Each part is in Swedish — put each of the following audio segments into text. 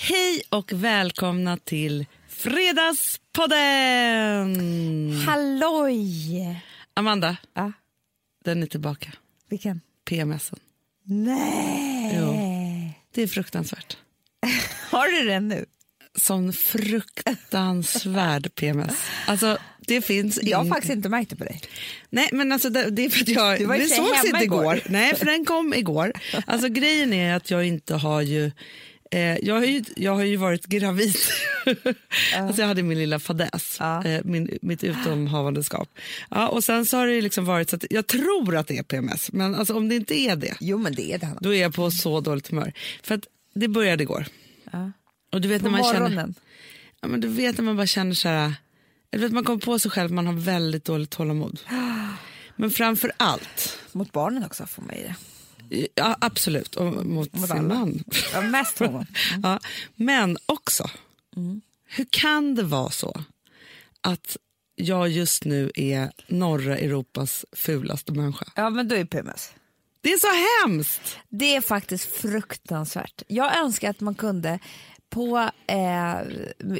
Hej och välkomna till Fredagspodden! Halloj! Amanda, Ja, den är tillbaka. vilken? PMSen. Nej! Jo. Det är fruktansvärt. Har du den nu? Sån fruktansvärd PMS. Alltså, det finns Jag har faktiskt inte märkt det på dig. Nej, men alltså det, det är för att jag... Du var det sågs inte igår. igår. Nej, för den kom igår. Alltså grejen är att jag inte har ju... Eh, jag, har ju jag har ju varit gravid. alltså jag hade min lilla fadäs, Ja. eh, min, mitt utomhavandeskap. Ja, och sen så har det liksom varit så att jag tror att det är PMS, men alltså om det inte är det, Jo, men det är det. Hanna. då är jag på så dåligt humör. För att det började igår. Ja. Och du vet På när man morgonen. känner... Ja, men du vet när man bara känner så här... Vet, man kommer på sig själv man har väldigt dåligt tålamod. Men framför allt, Mot barnen också får man ju det. Ja, absolut, och mot, Mot sin man. Ja, mest honom. Ja, men också, Mm. hur kan det vara så att jag just nu är norra Europas fulaste människa? Ja, men då är PMS. Det är så hemskt! Det är faktiskt fruktansvärt. Jag önskar att man kunde på eh,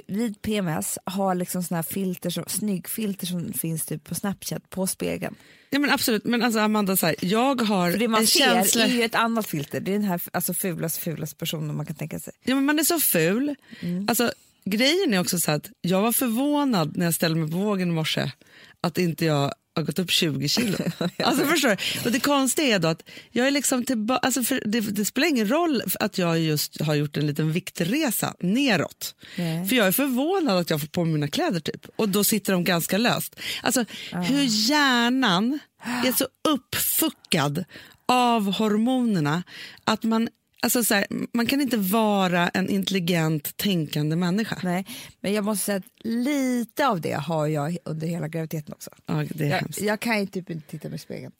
vid PMS ha liksom såna här filter som, snyggfilter som finns typ på Snapchat på spegeln. Ja, men absolut, men alltså Amanda, så här, jag har För det man en ser känsla... är ju ett annat filter. Det är den här alltså, fulaste, fulaste personen man kan tänka sig. Ja, men man är så ful. Mm. Alltså, grejen är också så att jag var förvånad när jag ställde mig på vågen i morse att inte jag har gått upp 20 kilo. alltså, förstår du? Och det konstiga är då att jag är liksom tillbaka, alltså för det, det spelar ingen roll att jag just har gjort en liten viktresa neråt. Nej. För jag är förvånad att jag får på mig mina kläder typ. Och då sitter de ganska löst. Alltså hur hjärnan är så uppfuckad av hormonerna att man Alltså så här, man kan inte vara en intelligent, tänkande människa. Nej, men jag måste säga att lite av det har jag under hela graviditeten också. Ja, det är Jag, hemskt. jag kan ju typ inte titta mig i spegeln.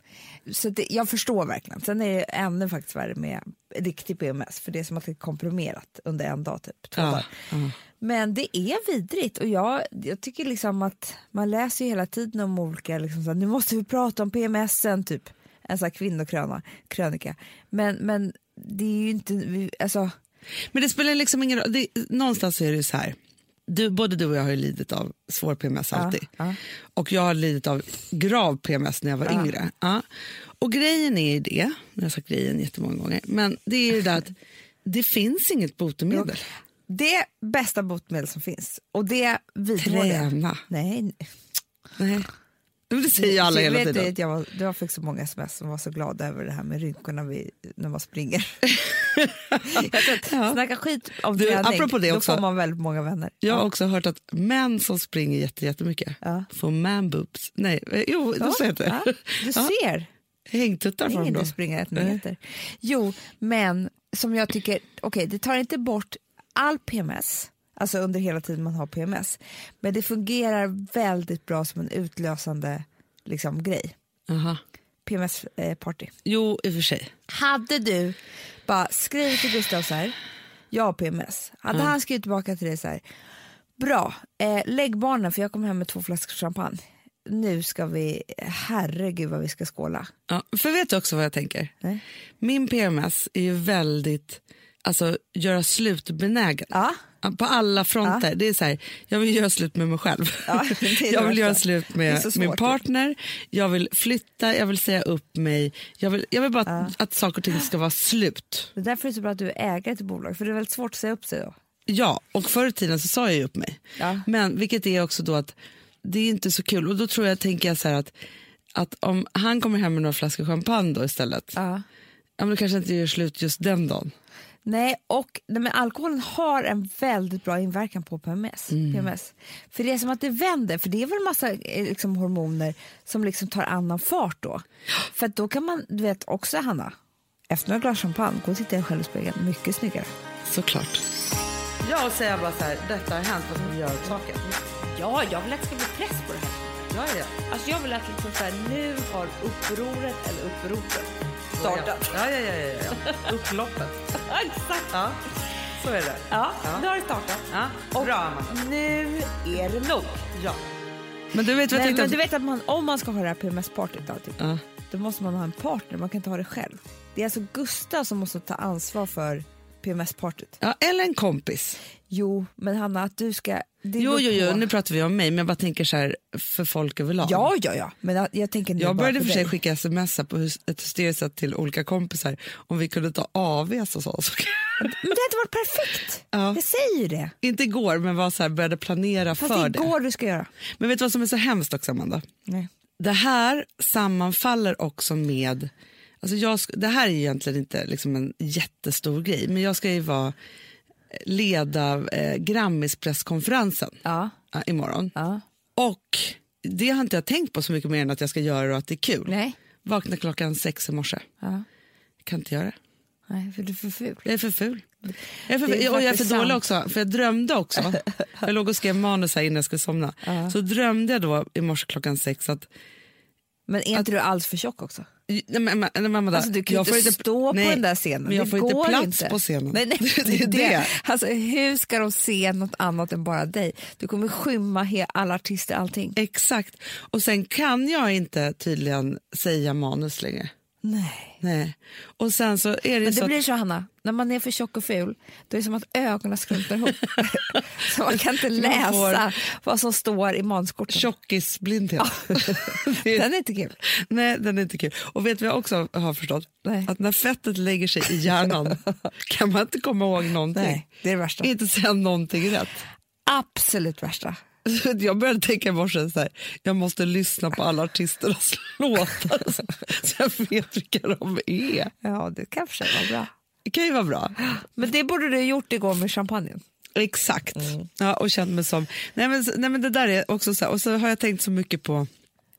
Så det, jag förstår verkligen. Sen är det ännu faktiskt värre med riktig PMS för det är som att det är komprimerat under en dag, typ två Ja, dagar. ja. Men det är vidrigt och jag, jag tycker liksom att man läser ju hela tiden om olika, liksom så här, nu måste vi prata om PMSen, typ en sån här kvinnokröna, krönika. Men, men det är ju inte, vi- alltså, Men det spelar liksom ingen roll. Det, någonstans är det så här. Du, både du och jag har ju lidit av svår PMS alltid. ja. Och jag har lidit av grav PMS när jag var Ja. yngre. Ja. Och grejen är ju det, nu har jag sagt grejen jättemånga gånger, men det är ju det att det finns inget botemedel. det bästa botemedel som finns och det jag. Träna. Nej, Nej. Det säger ju alla hela tiden. jag, var, jag fick så många sms som var så glada över det här med rynkorna vid, när man springer. Ja. Snacka skit om Du, träning, apropå det då också. får man väldigt många vänner. Jag har Ja. också hört att män som springer jätte, jättemycket Ja. får man boobs. Nej, eh, jo, Ja, så heter det. ja, du ser, Hängtuttar får de då. du springer ett meter. Jo, men som jag tycker, okej det tar inte bort all PMS, alltså under hela tiden man har PMS, men det fungerar väldigt bra som en utlösande liksom, grej. Aha. PMS-party. Jo, i och för sig. Hade du bara skrivit till Gustav så här, jag har PMS, hade han skrivit tillbaka till dig så här, bra, eh, lägg barnen för jag kommer hem med två flaskor champagne. Nu ska vi, herregud vad vi ska skåla. Ja, för vet du också vad jag tänker? Nej. Min PMS är ju väldigt, alltså göra slut benägen. Ja, På alla fronter. Det är så här, jag vill göra slut med mig själv. Ja, jag vill göra slut med min partner, jag vill flytta, jag vill säga upp mig. Jag vill, jag vill bara att, att saker och ting ska vara slut. det är därför är det så bra att du är ägare till bolag, för det är väldigt svårt att säga upp sig då. Ja, och förr i tiden så sa jag ju upp mig. Ja. Men vilket är också då att det är inte så kul. Och då tror jag, tänker jag så här att, att om han kommer hem med några flaskor champagne då istället, ja. Ja. men då kanske inte gör slut just den dagen. Nej, och nej, men alkoholen har en väldigt bra inverkan på PMS. Mm. PMS. För det är som att det vänder, för det är väl en massa eh, liksom, hormoner som liksom tar annan fart då. För att då kan man, du vet också Hanna, efter några glas champagne, gå och titta i själv i spegeln, mycket snyggare. Såklart. Jag säger bara så här, detta har hänt, vad ska vi göra åt saken? Ja, jag vill att det ska bli press på det här. Ja, ja. Alltså jag vill att liksom så här, nu har upproret eller uppropen startat. Ja, ja, ja, ja, ja. Upploppet. Exakt. Ja, så är det. Ja, Ja. nu har det startat. Ja. Och Bra, Amanda. nu är det nog. Ja. Men du vet vad jag tänkte? men du vet att man, om man ska ha det här PMS-partyt då, typ, Ja. då måste man ha en partner, man kan inte ha det själv. Det är alltså Gustav som måste ta ansvar för PMS-partyt. Ja, eller en kompis. Jo, men Hanna, att du ska... Jo, jo, jo, nu pratar vi om mig, men jag bara tänker så här för folk överlag. Ja, ja, ja. Men jag, tänker Jag började för sig dig. skicka sms på ett hysteriskt sätt till olika kompisar om vi kunde ta AVs och så. Men det hade varit perfekt. Ja. Jag säger det. Inte igår, men var så här, började planera Fast för det det. går du ska göra. Men vet du vad som är så hemskt också, Amanda? Nej. Det här sammanfaller också med... Alltså jag, det här är egentligen inte liksom en jättestor grej, men jag ska ju vara leda eh, Grammis-presskonferensen Ja. ja, imorgon. ja. Och det har inte jag tänkt på så mycket mer än att jag ska göra det och att det är kul. Nej. Vakna klockan sex i morse. Ja. Kan inte göra det. Nej, för du är för ful. Jag är för ful. Jag är för, är och jag är för dålig också, för jag drömde också. jag låg och skrev manus här innan jag skulle somna. Så drömde jag då i morse klockan sex att Men är inte du alls för tjock också? Nej, men, Amanda, Alltså, du kan jag inte stå nej, på den där scenen. Men jag Det får inte går plats inte. på scenen. Nej, nej, det är det. Alltså, hur ska de se något annat än bara dig? Du kommer skymma he- alla artister, allting. Exakt. Och sen kan jag inte tydligen säga manus längre. Nej. Nej. Och sen så är det, Men det så blir så, Hanna, när man är för tjock och ful, då är det som att ögonen skrumpnar ihop. så man kan inte läsa får- vad som står i manuskorten. tjockisblindhet. Den är inte kul. Nej, den är inte kul. Och vet vad jag också har förstått? Nej. Att när fettet lägger sig i hjärnan kan man inte komma ihåg någonting. Nej, det är det värsta. Inte säga någonting rätt. Absolut värsta. Jag började tänka i morse så här, jag måste lyssna på alla artisternas låtar så, så jag vet vilka de är. Ja, det kan för sig vara bra. Det kan ju vara bra. Men det borde du ha gjort igår med champagnen. Exakt. Mm. Ja, och känt mig som... Nej men, nej, men det där är också så här, och så har jag tänkt så mycket på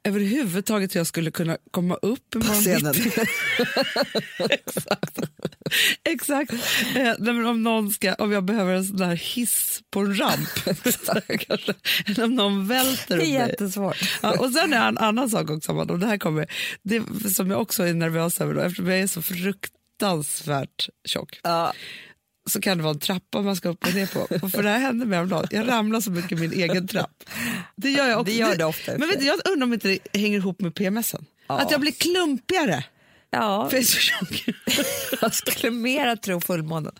överhuvudtaget hur jag skulle kunna komma upp på scenen. Exakt. Exakt. Eh, nej, om, någon ska, om jag behöver en sån där hiss på en ramp. kanske, eller om någon välter Det är jättesvårt. Ja, och sen är en annan sak också, Amanda, och det här kommer, det som jag också är nervös över då, eftersom jag är så fruktansvärt tjock. Ja. Så kan det vara en trappa man ska upp och ner på. Och för det här hände mig häromdagen. Jag ramlar så mycket i min egen trapp. Det gör jag också. Det gör det ofta Men vet du, jag undrar om inte det hänger ihop med PMSen. Att jag blir klumpigare. Ja, För jag är så tjock. jag skulle mera tro fullmånen.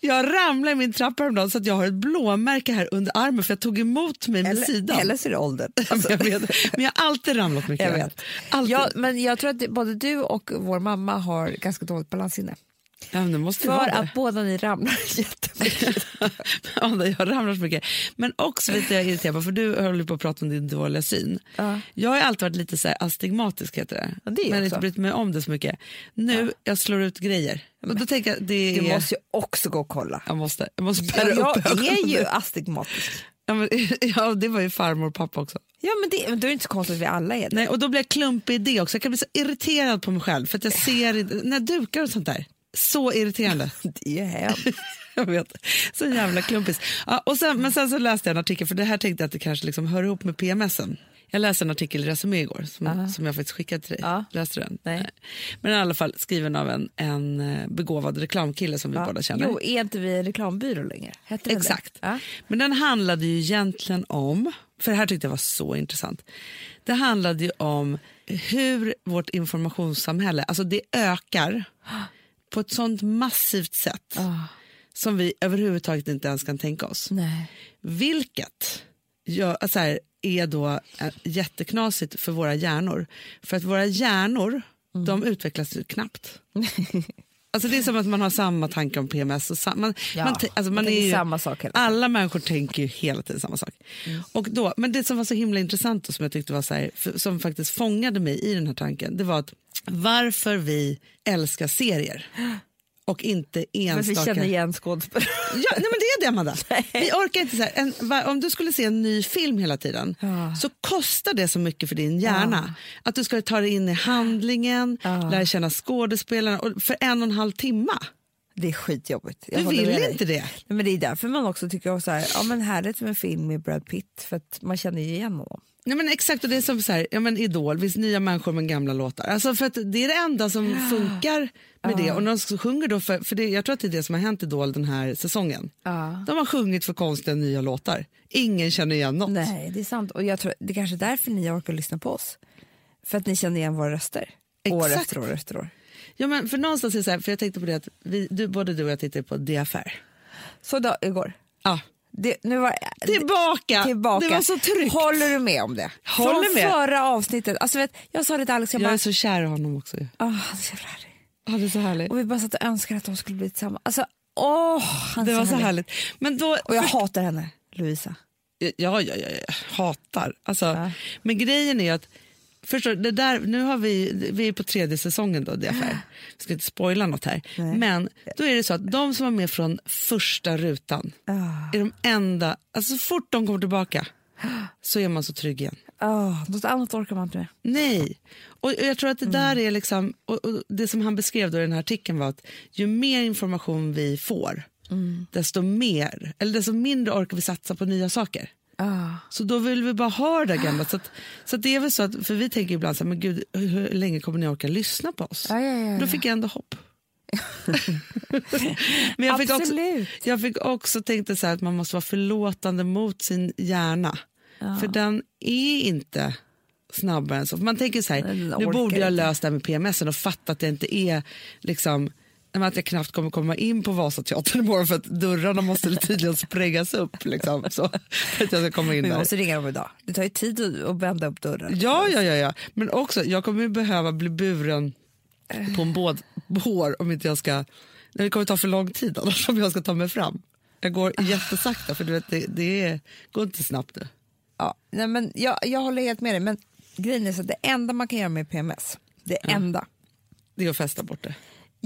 Jag ramlade i min trappa häromdagen så att jag har ett blåmärke här under armen för jag tog emot mig med Eller, sidan. eller så är det åldern. Men jag, vet, men jag har alltid ramlat mycket. Jag vet. Alltid. Ja, men jag tror att både du och vår mamma har ganska dåligt balanssinne. Ja, men För att båda ni ramlar jättemycket. Ja, jag ramlar så mycket. Men också lite jag irriterad för du höll ju på att prata om din dåliga syn. Ja. Jag har alltid varit lite så här astigmatisk heter det. Ja, det men också. inte brytt mig om det så mycket. Nu, jag slår ut grejer. Och då tänker jag, det är... Du måste ju också gå och kolla. Jag måste, jag måste bära Jag upp är ju astigmatisk. Ja, men, ja, det var ju farmor och pappa också. Ja, men det, men då är det inte så konstigt att vi alla är det. Nej, och då blir jag klumpig i det också. Jag kan bli så irriterad på mig själv för att jag ser när jag dukar och sånt där. Så irriterande. Det är hemskt. Jag vet. Så jävla klumpis. Ja, och sen, men sen så läste jag en artikel, för det här tänkte jag att det kanske liksom hör ihop med PMSen. Jag läste en artikel i Resumé igår som, som jag faktiskt skickade till dig. Ja. Läste du den? Nej. Men i alla fall skriven av en, en eh, begåvad reklamkille som vi båda känner. Jo, är inte vi en reklambyrå längre? Hette? Exakt. Men den handlade ju egentligen om, för det här tyckte jag var så intressant. Det handlade ju om hur vårt informationssamhälle, alltså det ökar på ett sånt massivt sätt Ah, som vi överhuvudtaget inte ens kan tänka oss. nej. Vilket gör, alltså här, är då eh, jätteknasigt för våra hjärnor. För att våra hjärnor Mm. de utvecklas ju knappt. Alltså det är som att man har samma tanke om PMS. Och sam, man, Ja, man, alltså man är ju, samma sak. Alla människor tänker ju hela tiden samma sak. Och då, men det som var så himla intressant och som jag tyckte var så här, som faktiskt fångade mig i den här tanken, det var att varför vi älskar serier och inte Men vi enstaka... känner igen skådespelare. Ja, nej, men det är det, Amanda. Vi orkar inte så här, en, va, om du skulle se en ny film hela tiden Ja. så kostar det så mycket för din hjärna. Att du ska ta dig in i handlingen, Ja. lära känna skådespelarna och för en och en halv timme. Det är skitjobbigt. Jag Du vill inte det. Nej, men det är därför man också tycker så här, ja, men härligt med en film med Brad Pitt för att man känner ju igen honom. Nej, men exakt, och det är som så här, ja, men Idol, visst nya människor med gamla låtar. Alltså för att det är det enda som funkar med det. Och de som sjunger då för, för det, jag tror att det är det som har hänt Idol den här säsongen. Ja. De har sjungit för konstiga nya låtar. Ingen känner igen något. Nej, det är sant. Och jag tror, det är kanske är därför ni orkar lyssna på oss. För att ni känner igen våra röster. År Exakt. efter år efter år. Ja, men för någonstans är så här, för jag tänkte på det att vi, du, både du och jag tittade på Diaffär. Så då, igår. Ja. Det, nu var, Tillbaka. tillbaka! Det var så tryggt. Håller du med om det? Håller Från med. förra avsnittet. Alltså, vet, jag sa det till Alex, jag Jag bara, är så kär i honom också. "Åh, han är så härlig. Det är så härligt. Och vi bara satt och önskade att de skulle bli tillsammans. Alltså, åh, han är Det var så härlig. härligt. Men då, Och jag hatar henne, Lovisa. Ja, ja, ja, ja, hatar. Alltså, Ja. Men grejen är att, förstår, det där, nu har vi, vi är på tredje säsongen då, det är affär. Vi ska inte spoila något här. Nej. Men då är det så att de som var med från första rutan Ah. är de enda, alltså så fort de kommer tillbaka så är man så trygg igen. Oh, något annat orkar man inte med. Nej. Och och jag tror att det Mm. där är liksom, och, och det som han beskrev då i den här artikeln var att ju mer information vi får, Mm. desto mer, eller desto mindre orkar vi satsa på nya saker. Ah. Så då vill vi bara ha det där gamla. Så, att, så att det är väl så att, för vi tänker ibland så här, men gud, hur, hur länge kommer ni orka lyssna på oss? Ja, ja, ja, Då fick jag ändå hopp. men jag fick, också, jag fick också tänkt så här att man måste vara förlåtande mot sin hjärna. För den är inte snabbare än så. För man tänker så här, nu borde jag löst det här med PMS och fatta att jag inte är liksom att jag knappt kommer komma in på Vasateatern imorgon för att dörrarna måste tydligen sprängas upp. Liksom, så, för att jag ska komma in Vi där. måste ringa dem idag. Det tar ju tid att, vända upp dörren. Ja, ja, ja, ja. Men också, jag kommer ju behöva bli buren på en båt bår om inte jag ska... Det kommer ta för lång tid annars om jag ska ta mig fram. Jag går jättesakta för du vet, det, det går inte snabbt nu. Ja, nej, men jag, jag håller helt med dig, men grejen är så att det enda man kan göra med PMS, det enda. Det är att festa bort det.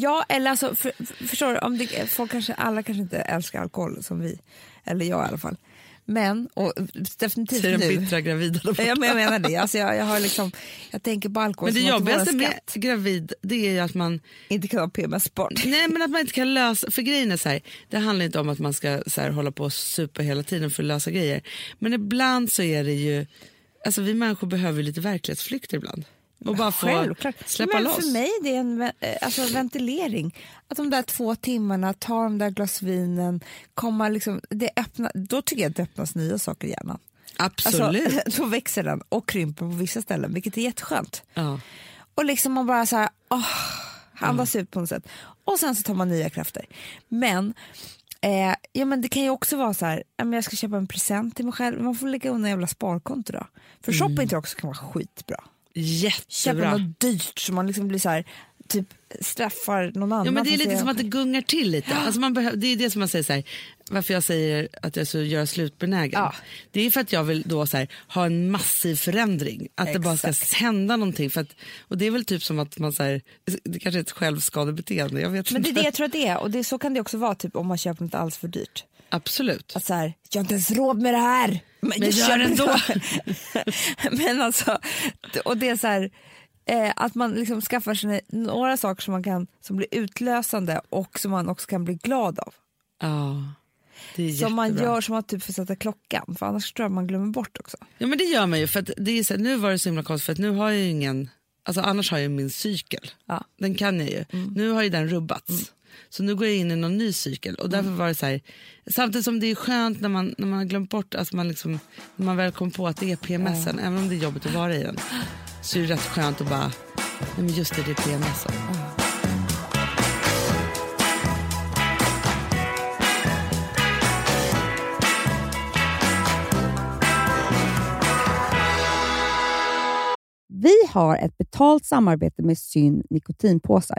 Ja, eller alltså, för, för, förstår du, om det, folk kanske, alla kanske inte älskar alkohol som vi, eller jag i alla fall. Men, och definitivt Säger den nu. bittra gravida. där borta. Ja, men jag menar det, alltså, jag, jag, har liksom, jag tänker på alkohol Men det som jobbigaste med gravid det är ju att man Inte kan ha PMS bort. Nej men att man inte kan lösa, för grejen är så här, det handlar inte om att man ska så här, hålla på och supa hela tiden för att lösa grejer. Men ibland så är det ju, alltså vi människor behöver lite verklighetsflykt ibland. Och bara få Självklart. släppa men loss. För mig det är en eh, alltså, ventilering. Att de där två timmarna, ta de där glas vinen, komma liksom, det öppna, då tycker jag att det öppnas nya saker i hjärnan. Absolut. Alltså, då växer den och krymper på vissa ställen, vilket är jätteskönt. ja. Och liksom man bara så här, åh, andas ut på något sätt. Och sen så tar man nya krafter. Men, eh, ja, men det kan ju också vara så här, jag ska köpa en present till mig själv. Man får lägga undan jävla sparkonto då. För shopping tror jag också kan vara skitbra. Jättebra. något dyrt så man liksom blir så här, typ straffar någon annan. Ja, men det är lite som att det gungar till lite. Alltså man behöver, det är det som man säger så här, varför jag säger att jag så göra slutbenägen. Ja. Det är för att jag vill då så här, ha en massiv förändring. Att det bara ska Exakt. hända någonting. För att, och det är väl typ som att man så här, det kanske är ett självskadebeteende. Jag vet Men det är det jag tror att det är och det, så kan det också vara typ, om man köper något alldeles för dyrt. Absolut. Att så här, jag har inte ens råd med det här. Men, jag gör köper ändå. det. men alltså, och det är så här, eh, att man liksom skaffar sig några saker som, man kan, som blir utlösande och som man också kan bli glad av. Ja, det är Som man gör som att typ får sätta klockan, för annars tror jag man glömmer bort också. Ja men det gör man ju. För det är så här, nu var det så himla konstigt för att nu har jag ingen, alltså annars har jag min cykel. Ja. Den kan jag ju. Mm. Nu har ju den rubbats. Så nu går jag in i någon ny cykel och därför Mm. var det så här, samtidigt som det är skönt när man, när man har glömt bort, alltså man liksom, när man väl kom på att det är PMSen, även om det är jobbigt att vara i den, så är det rätt skönt att bara, nej men just det, det är PMSen. Vi har ett betalt samarbete med Syn nikotinpåsar.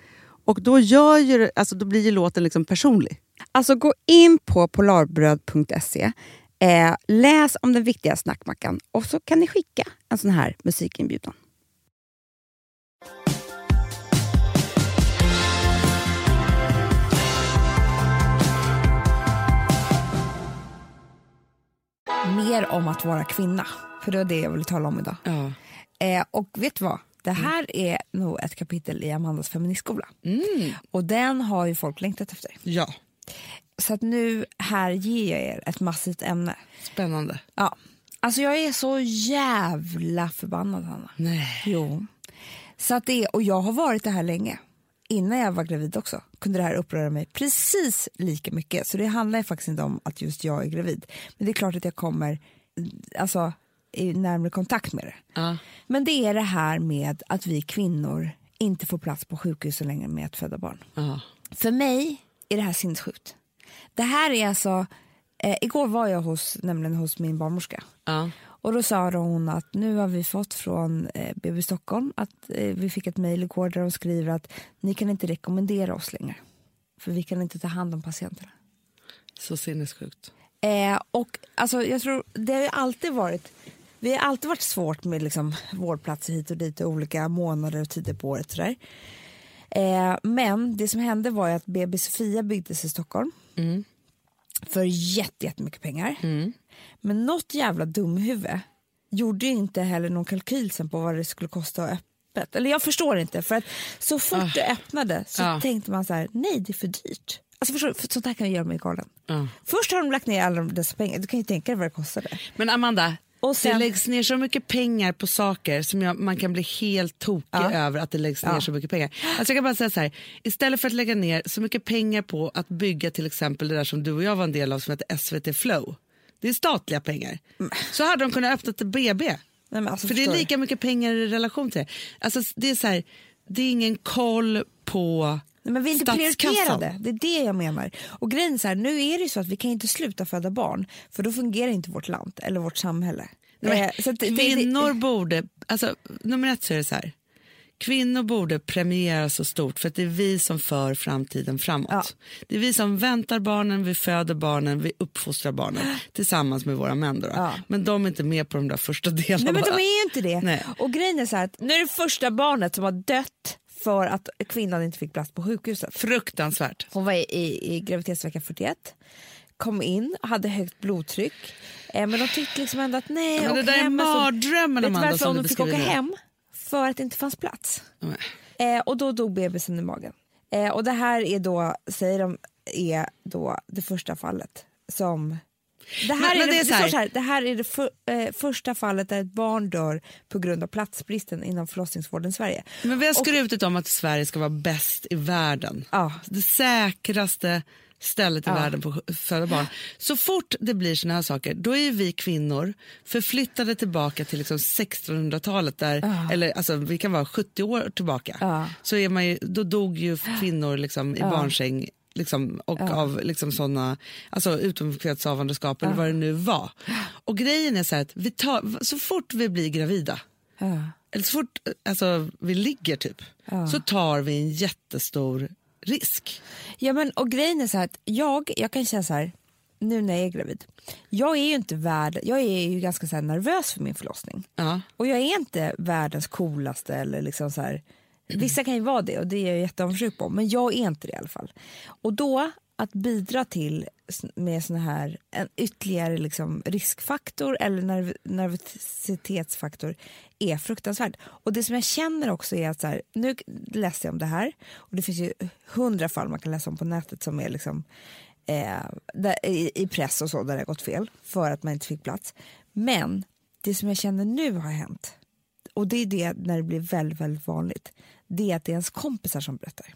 Och då, gör ju, alltså, då blir ju låten liksom personlig. Alltså gå in på polarbröd.se, eh, läs om den viktiga snackmackan och så kan ni skicka en sån här musikinbjudan. Mer om att vara kvinna, för det var det jag ville tala om idag. Ja. Eh, och vet du vad? Det här är nog ett kapitel i Amandas feministskola. Mm. Och den har ju folk längtat efter. ja, Så att nu här ger jag er ett massivt ämne. spännande. Ja. Alltså jag är så jävla förbannad Hanna. Nej. Jo. Så att det är, och jag har varit det här länge. Innan jag var gravid också kunde det här uppröra mig precis lika mycket. Så det handlar ju faktiskt inte om att just jag är gravid. Men det är klart att jag kommer alltså, i närmare kontakt med det. Ja. Men det är det här med att vi kvinnor inte får plats på sjukhusen längre med att föda barn. Ja. För mig är det här sinnessjukt. Det här är alltså, eh, igår var jag hos, nämligen hos min barnmorska. Ja. Och då sa hon att nu har vi fått från eh, BB Stockholm att eh, vi fick ett mejl igår där de skriver att ni kan inte rekommendera oss längre. För vi kan inte ta hand om patienterna. Så sinnessjukt. Eh, och alltså, jag tror, det har ju alltid varit vi har alltid varit svårt med liksom, vårdplatser hit och dit och olika månader och tider på året. Sådär. Eh, men det som hände var att BB Sofia byggdes i Stockholm Mm. för jätte- jättemycket pengar. Mm. Men något jävla dumhuvud gjorde inte heller någon kalkyl sen på vad det skulle kosta att öppet. Eller jag förstår inte. För att så fort det öppnade så Ja. tänkte man så här, nej det är för dyrt. Alltså förstår för sånt här kan jag göra mig galen. Ja. Först har de lagt ner alla dessa pengar, du kan ju tänka dig vad det kostade. Men Amanda, Och sen- det läggs ner så mycket pengar på saker som jag, man kan bli helt tokig Ja. över att det läggs ner Ja. så mycket pengar. Alltså jag kan bara säga så här, istället för att lägga ner så mycket pengar på att bygga till exempel det där som du och jag var en del av som heter SVT Flow. Det är statliga pengar. Så hade de kunnat öppna ett BB. Nej, alltså, för det är lika mycket pengar i relation till det. Alltså det är så här, det är ingen koll på Nej, men vi är inte prioriterade, det är det jag menar. Och grejen så här, nu är det så att vi kan inte sluta föda barn för då fungerar inte vårt land eller vårt samhälle. Nej, men Eh, så att det- det- kvinnor borde, alltså nummer ett så är det så här. Kvinnor borde premieras så stort för att det är vi som för framtiden framåt. Ja. Det är vi som väntar barnen, vi föder barnen, vi uppfostrar barnen tillsammans med våra män. Ja. Men de är inte med på de där första delarna. Nej men de är ju inte det. Nej. Och grejen är så här att nu är det första barnet som har dött för att kvinnan inte fick plats på sjukhuset. Fruktansvärt. Hon var i, i, i graviditetsvecka 41, kom in, hade högt blodtryck. Eh, men de tyckte liksom ändå att nej, men det där är hem med så- mardrömmen Amanda varför som du fick åka hem? För att det inte fanns plats. Eh, och då dog bebisen i magen. Eh, och det här är då, säger de, är då det första fallet som... Det här, Men- men är, det, det är så här- står så här, det här är det för, eh, första fallet där ett barn dör på grund av platsbristen inom förlossningsvården i Sverige. Men vi har skrutit om att Sverige ska vara bäst i världen. Ja. Det säkraste stället i Ja. världen på att föda barn. Så fort det blir såna här saker, då är vi kvinnor förflyttade tillbaka till liksom 1600-talet, där, eller alltså, vi kan vara 70 år tillbaka. Ja. Så är man ju, då dog ju kvinnor liksom, i barnsäng liksom, och av liksom såna, alltså utomkvedshavandeskap eller vad det nu var. Och grejen är så att vi tar, så fort vi blir gravida Ja. eller så fort alltså, vi ligger typ, så tar vi en jättestor risk. Ja, men, och grejen är så här att jag, jag kan känna så här, nu när jag är gravid, jag är ju inte värd, jag är ju ganska så nervös för min förlossning. Ja. Och jag är inte världens coolaste eller liksom så här, vissa kan ju vara det och det är jag jätteavundsjuk på, men jag är inte det i alla fall. Och då att bidra till med sån här en ytterligare liksom riskfaktor eller nerv, nervositetsfaktor är fruktansvärt. Och det som jag känner också är att så här, nu läste jag om det här och det finns ju hundra fall man kan läsa om på nätet som är liksom eh, där, i, i press och så där det har gått fel för att man inte fick plats. Men det som jag känner nu har hänt och det är det när det blir väldigt, väldigt vanligt det är att det är ens kompisar som berättar.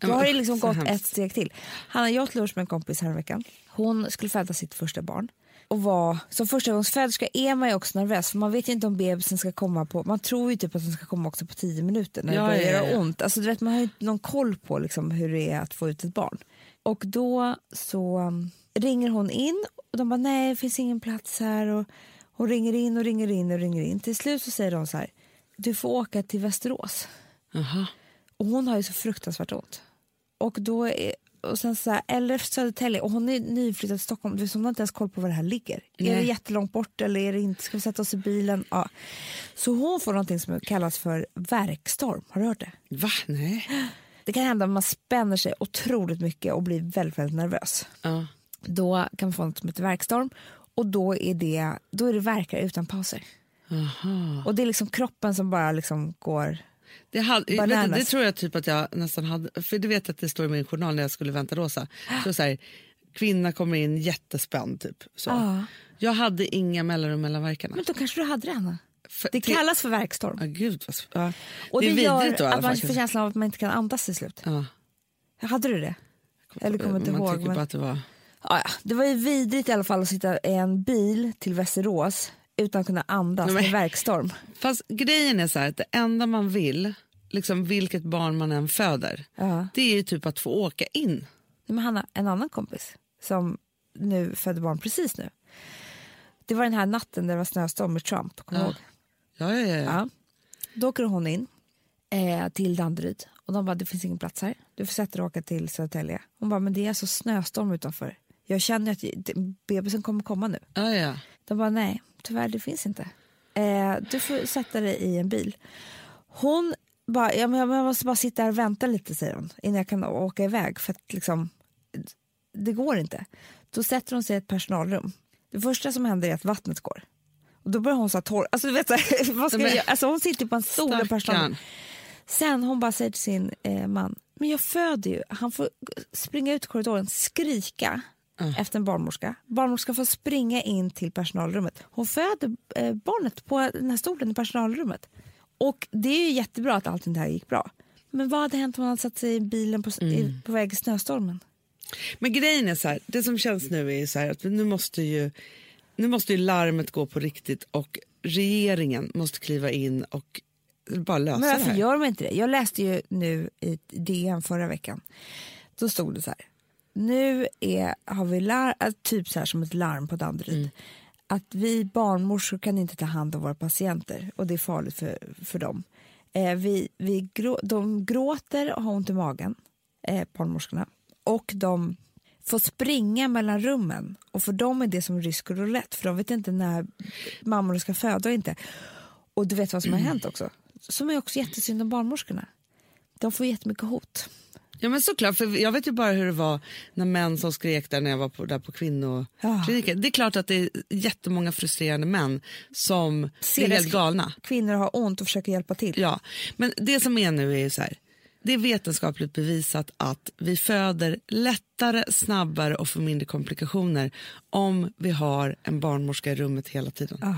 Ja, Då har liksom gått hemskt. ett steg till. Hanna, jag åt lunch med en kompis häromveckan. Hon skulle föda sitt första barn. Och var, som förstagångsföderska är man ju också nervös för man vet inte om bebisen ska komma på, man tror ju typ att den ska komma också på tio minuter när Ja, det börjar ja, ja. göra ont. Alltså, du vet, man har ju inte någon koll på liksom, hur det är att få ut ett barn. Och då så um, ringer hon in och de bara nej det finns ingen plats här. Och hon ringer in och ringer in och ringer in. Till slut så säger de så här, du får åka till Västerås. Aha. Och hon har ju så fruktansvärt ont. Och då är, och sen så här, eller Södertälje och hon är nyflyttad till Stockholm. Du vet, hon har inte ens koll på var det här ligger. Är det Nej. jättelångt bort eller är det inte? Ska vi sätta oss i bilen? Ja. Så hon får någonting som kallas för verkstorm. Har du hört det? Va? Nej. Det kan hända att man spänner sig otroligt mycket och blir väldigt, väldigt nervös. Ja. Då kan man få något som heter verkstorm och då är det, då är det verkar utan pauser. Aha. Och det är liksom kroppen som bara liksom går... Det, hade, Bananas. det tror jag typ att jag nästan hade, för du vet att det står i min journal när jag skulle vänta Rosa. Så så här, kvinna kommer in jättespänd typ. Så. Ja. Jag hade inga mellanrum mellan verkarna. Men då kanske du hade det, Anna. För- Det kallas för verkstorm. Ja, gud vad ja. Och det det, är gör då att man får känslan av att man inte kan andas till slut. Ja. Hade du det? Eller kommer inte Man ihåg. Men... bara att det var... Ja, ja. Det var ju vidrigt i alla fall att sitta i en bil till Västerås utan att kunna andas Nej, med verkstorm. Fast grejen är så här att det enda man vill, liksom vilket barn man än föder, Ja. det är ju typ att få åka in. Nej, Men Hanna, en annan kompis som nu födde barn precis nu. Det var den här natten där det var snöstorm med Trump. Kommer Ja. ihåg? Ja, ja, ja. ja. Då åker hon in eh, till Danderyd och de bara det finns ingen plats här. Du får sätta dig och åka till Södertälje. Hon bara men det är alltså snöstorm utanför. Jag känner att bebisen kommer komma nu. ja, ja. De bara nej, tyvärr det finns inte. Eh, du får sätta dig i en bil. Hon bara, ja, men jag måste bara sitta här och vänta lite säger hon innan jag kan åka iväg för att liksom, det går inte. Då sätter hon sig i ett personalrum. Det första som händer är att vattnet går. Och då börjar hon så här torr, alltså, du vet, så vad ska jag göra? alltså hon sitter på en stol personalen Stackarn. Sen hon bara säger till sin eh, man, men jag föder ju. Han får springa ut i korridoren, skrika efter en barnmorska. Barnmorskan får springa in till personalrummet. Hon föder eh, barnet på den här stolen i personalrummet. Och det är ju jättebra att allting det här gick bra. Men vad hade hänt om hon hade satt sig i bilen på, i, på väg i snöstormen? Men grejen är så här, det som känns nu är så att nu måste ju, nu måste ju larmet gå på riktigt och regeringen måste kliva in och bara lösa Men det varför här. gör de inte det? Jag läste ju nu i DN förra veckan. Då stod det så här. Nu är, har vi lar, äh, typ så här som ett larm på Danderyd. Mm. Att vi barnmorskor kan inte ta hand om våra patienter och det är farligt för, för dem. Eh, vi, vi grå, de gråter och har ont i magen, eh, barnmorskorna. Och de får springa mellan rummen. Och för dem är det som rysk roulette för de vet inte när mammorna ska föda och inte. Och du vet vad som har hänt också? Som är också jättesynd om barnmorskorna. De får jättemycket hot. Ja men såklart, för jag vet ju bara hur det var när män som skrek där när jag var på, där på kvinnokliniken. Det är klart att det är jättemånga frustrerande män som Ser helt galna. Kvinnor har ont och försöker hjälpa till. Ja, men det som är nu är ju så här. Det är vetenskapligt bevisat att vi föder lättare, snabbare och får mindre komplikationer om vi har en barnmorska i rummet hela tiden. Ah.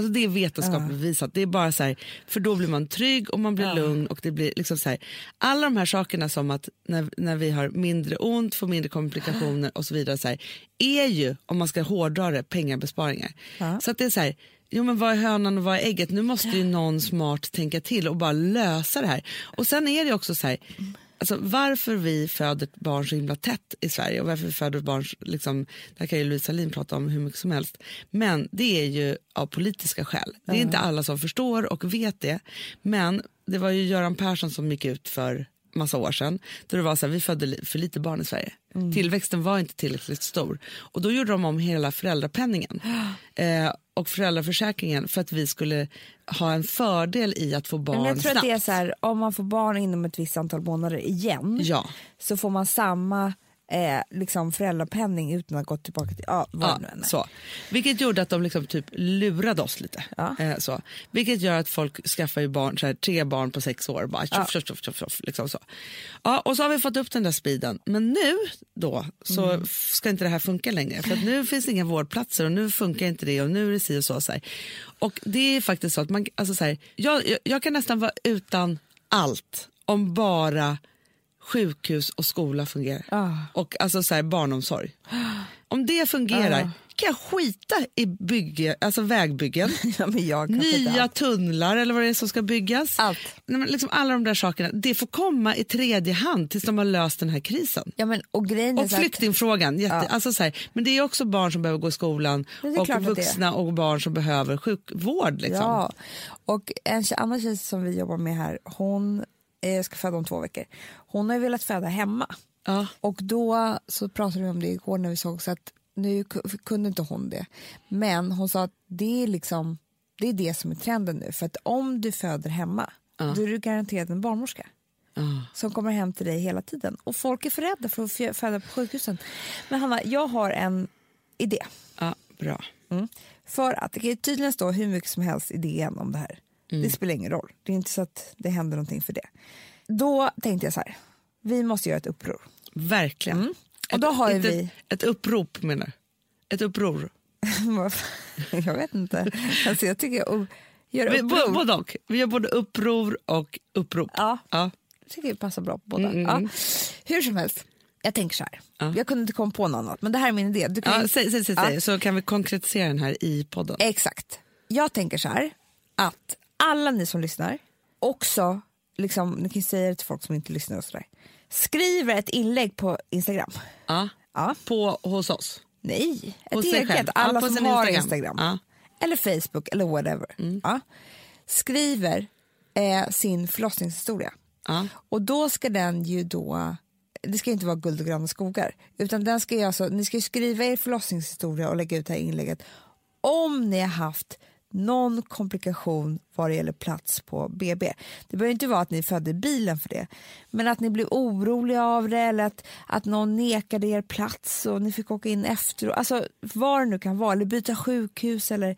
Alltså det är vetenskapligt bevisat. Det är bara så här, för då blir man trygg och man blir lugn. och det blir liksom så här, Alla de här sakerna som att när, när vi har mindre ont, får mindre komplikationer och så vidare så här, är ju, om man ska hårdra det, pengabesparingar. Så att det är så här, jo men vad är hönan och vad är ägget? Nu måste ju någon smart tänka till och bara lösa det här. Och sen är det också så här, Alltså varför vi föder barn så himla tätt i Sverige och varför vi föder barn, liksom, det här kan ju Louise Salin prata om hur mycket som helst, men det är ju av politiska skäl. Det är inte alla som förstår och vet det, men det var ju Göran Persson som gick ut för massa år sedan, då det var så här, vi födde för lite barn i Sverige. Tillväxten var inte tillräckligt stor. Och då gjorde de om hela föräldrapenningen. Eh, och föräldraförsäkringen för att vi skulle ha en fördel i att få barn Men jag tror att snabbt. det är så här, om man får barn inom ett visst antal månader igen Ja. så får man samma eh, liksom föräldrapenning utan att gå tillbaka till ja, vad Ja, nu än så. Vilket gjorde att de liksom typ lurade oss lite. Ja. Eh, så. Vilket gör att folk skaffar ju barn, så här, tre barn på sex år. Bara, tjoff, tjoff, tjoff, tjoff, tjoff, liksom så. Ja, och så har vi fått upp den där speeden. Men nu då så Mm. ska inte det här funka längre. För nu finns det inga vårdplatser och nu funkar inte det och nu är det si och så. så här. Och det är faktiskt så att man, alltså så här, jag, jag, jag kan nästan vara utan allt om bara sjukhus och skola fungerar. Ah. Och alltså så här, barnomsorg. Om det fungerar Ah. kan jag skita i bygge, alltså vägbyggen, Ja, nya tunnlar eller vad det är som ska byggas. Allt. Nej, liksom alla de där sakerna, det får komma i tredje hand tills de har löst den här krisen. Ja, men, och grejen Och så att- flyktingfrågan, jätte, Ja. alltså så här, men det är också barn som behöver gå i skolan och vuxna och barn som behöver sjukvård. Liksom. Ja, och en annan tjej som vi jobbar med här, hon eh, ska föda om två veckor. Hon har ju velat föda hemma. Ja. Och då så pratade vi om det igår när vi såg så att nu ku- kunde inte hon det. Men hon sa att det är liksom det är det som är trenden nu. För att om du föder hemma, då är du garanterad en barnmorska. Ja. Som kommer hem till dig hela tiden. Och folk är för rädda för att fö- föda på sjukhusen. Men Hanna, jag har en idé. Ja, bra. Mm. För att det kan ju tydligen stå hur mycket som helst i DN om det här. Det spelar ingen roll. Det är inte så att det händer någonting för det. Då tänkte jag så här, vi måste göra ett uppror. Verkligen. Mm. Och då har ju inte vi- Ett upprop menar du? Ett uppror? jag vet inte. Alltså jag tycker Vi, bo- uppror, både och. Vi gör både uppror och upprop. Ja. Ja. jag tycker det passar bra på båda. Mm, Ja. mm. Hur som helst, jag tänker så här. Ja. Jag kunde inte komma på något annat, men det här är min idé. Du kan Ja, säg, säg, säg, Ja. så kan vi konkretisera den här i podden. Exakt. Jag tänker så här att alla ni som lyssnar också, liksom, ni kan säga det till folk som inte lyssnar och sådär, skriver ett inlägg på Instagram. Ja. Ja. På, hos oss. Nej, ett Hos sig eget. Alla Ja, på som har Instagram. Instagram. Ja. Eller Facebook eller whatever. Mm. Ja. Skriver eh, sin förlossningshistoria. Och då ska den ju då, det ska inte vara guld och gröna skogar, utan den ska ju alltså, ni ska skriva er förlossningshistoria och lägga ut det här inlägget om ni har haft någon komplikation vad det gäller plats på BB. Det behöver inte vara att ni födde i bilen för det, men att ni blev oroliga av det eller att, att någon nekade er plats och ni fick åka in efter. Alltså vad det nu kan vara, eller byta sjukhus eller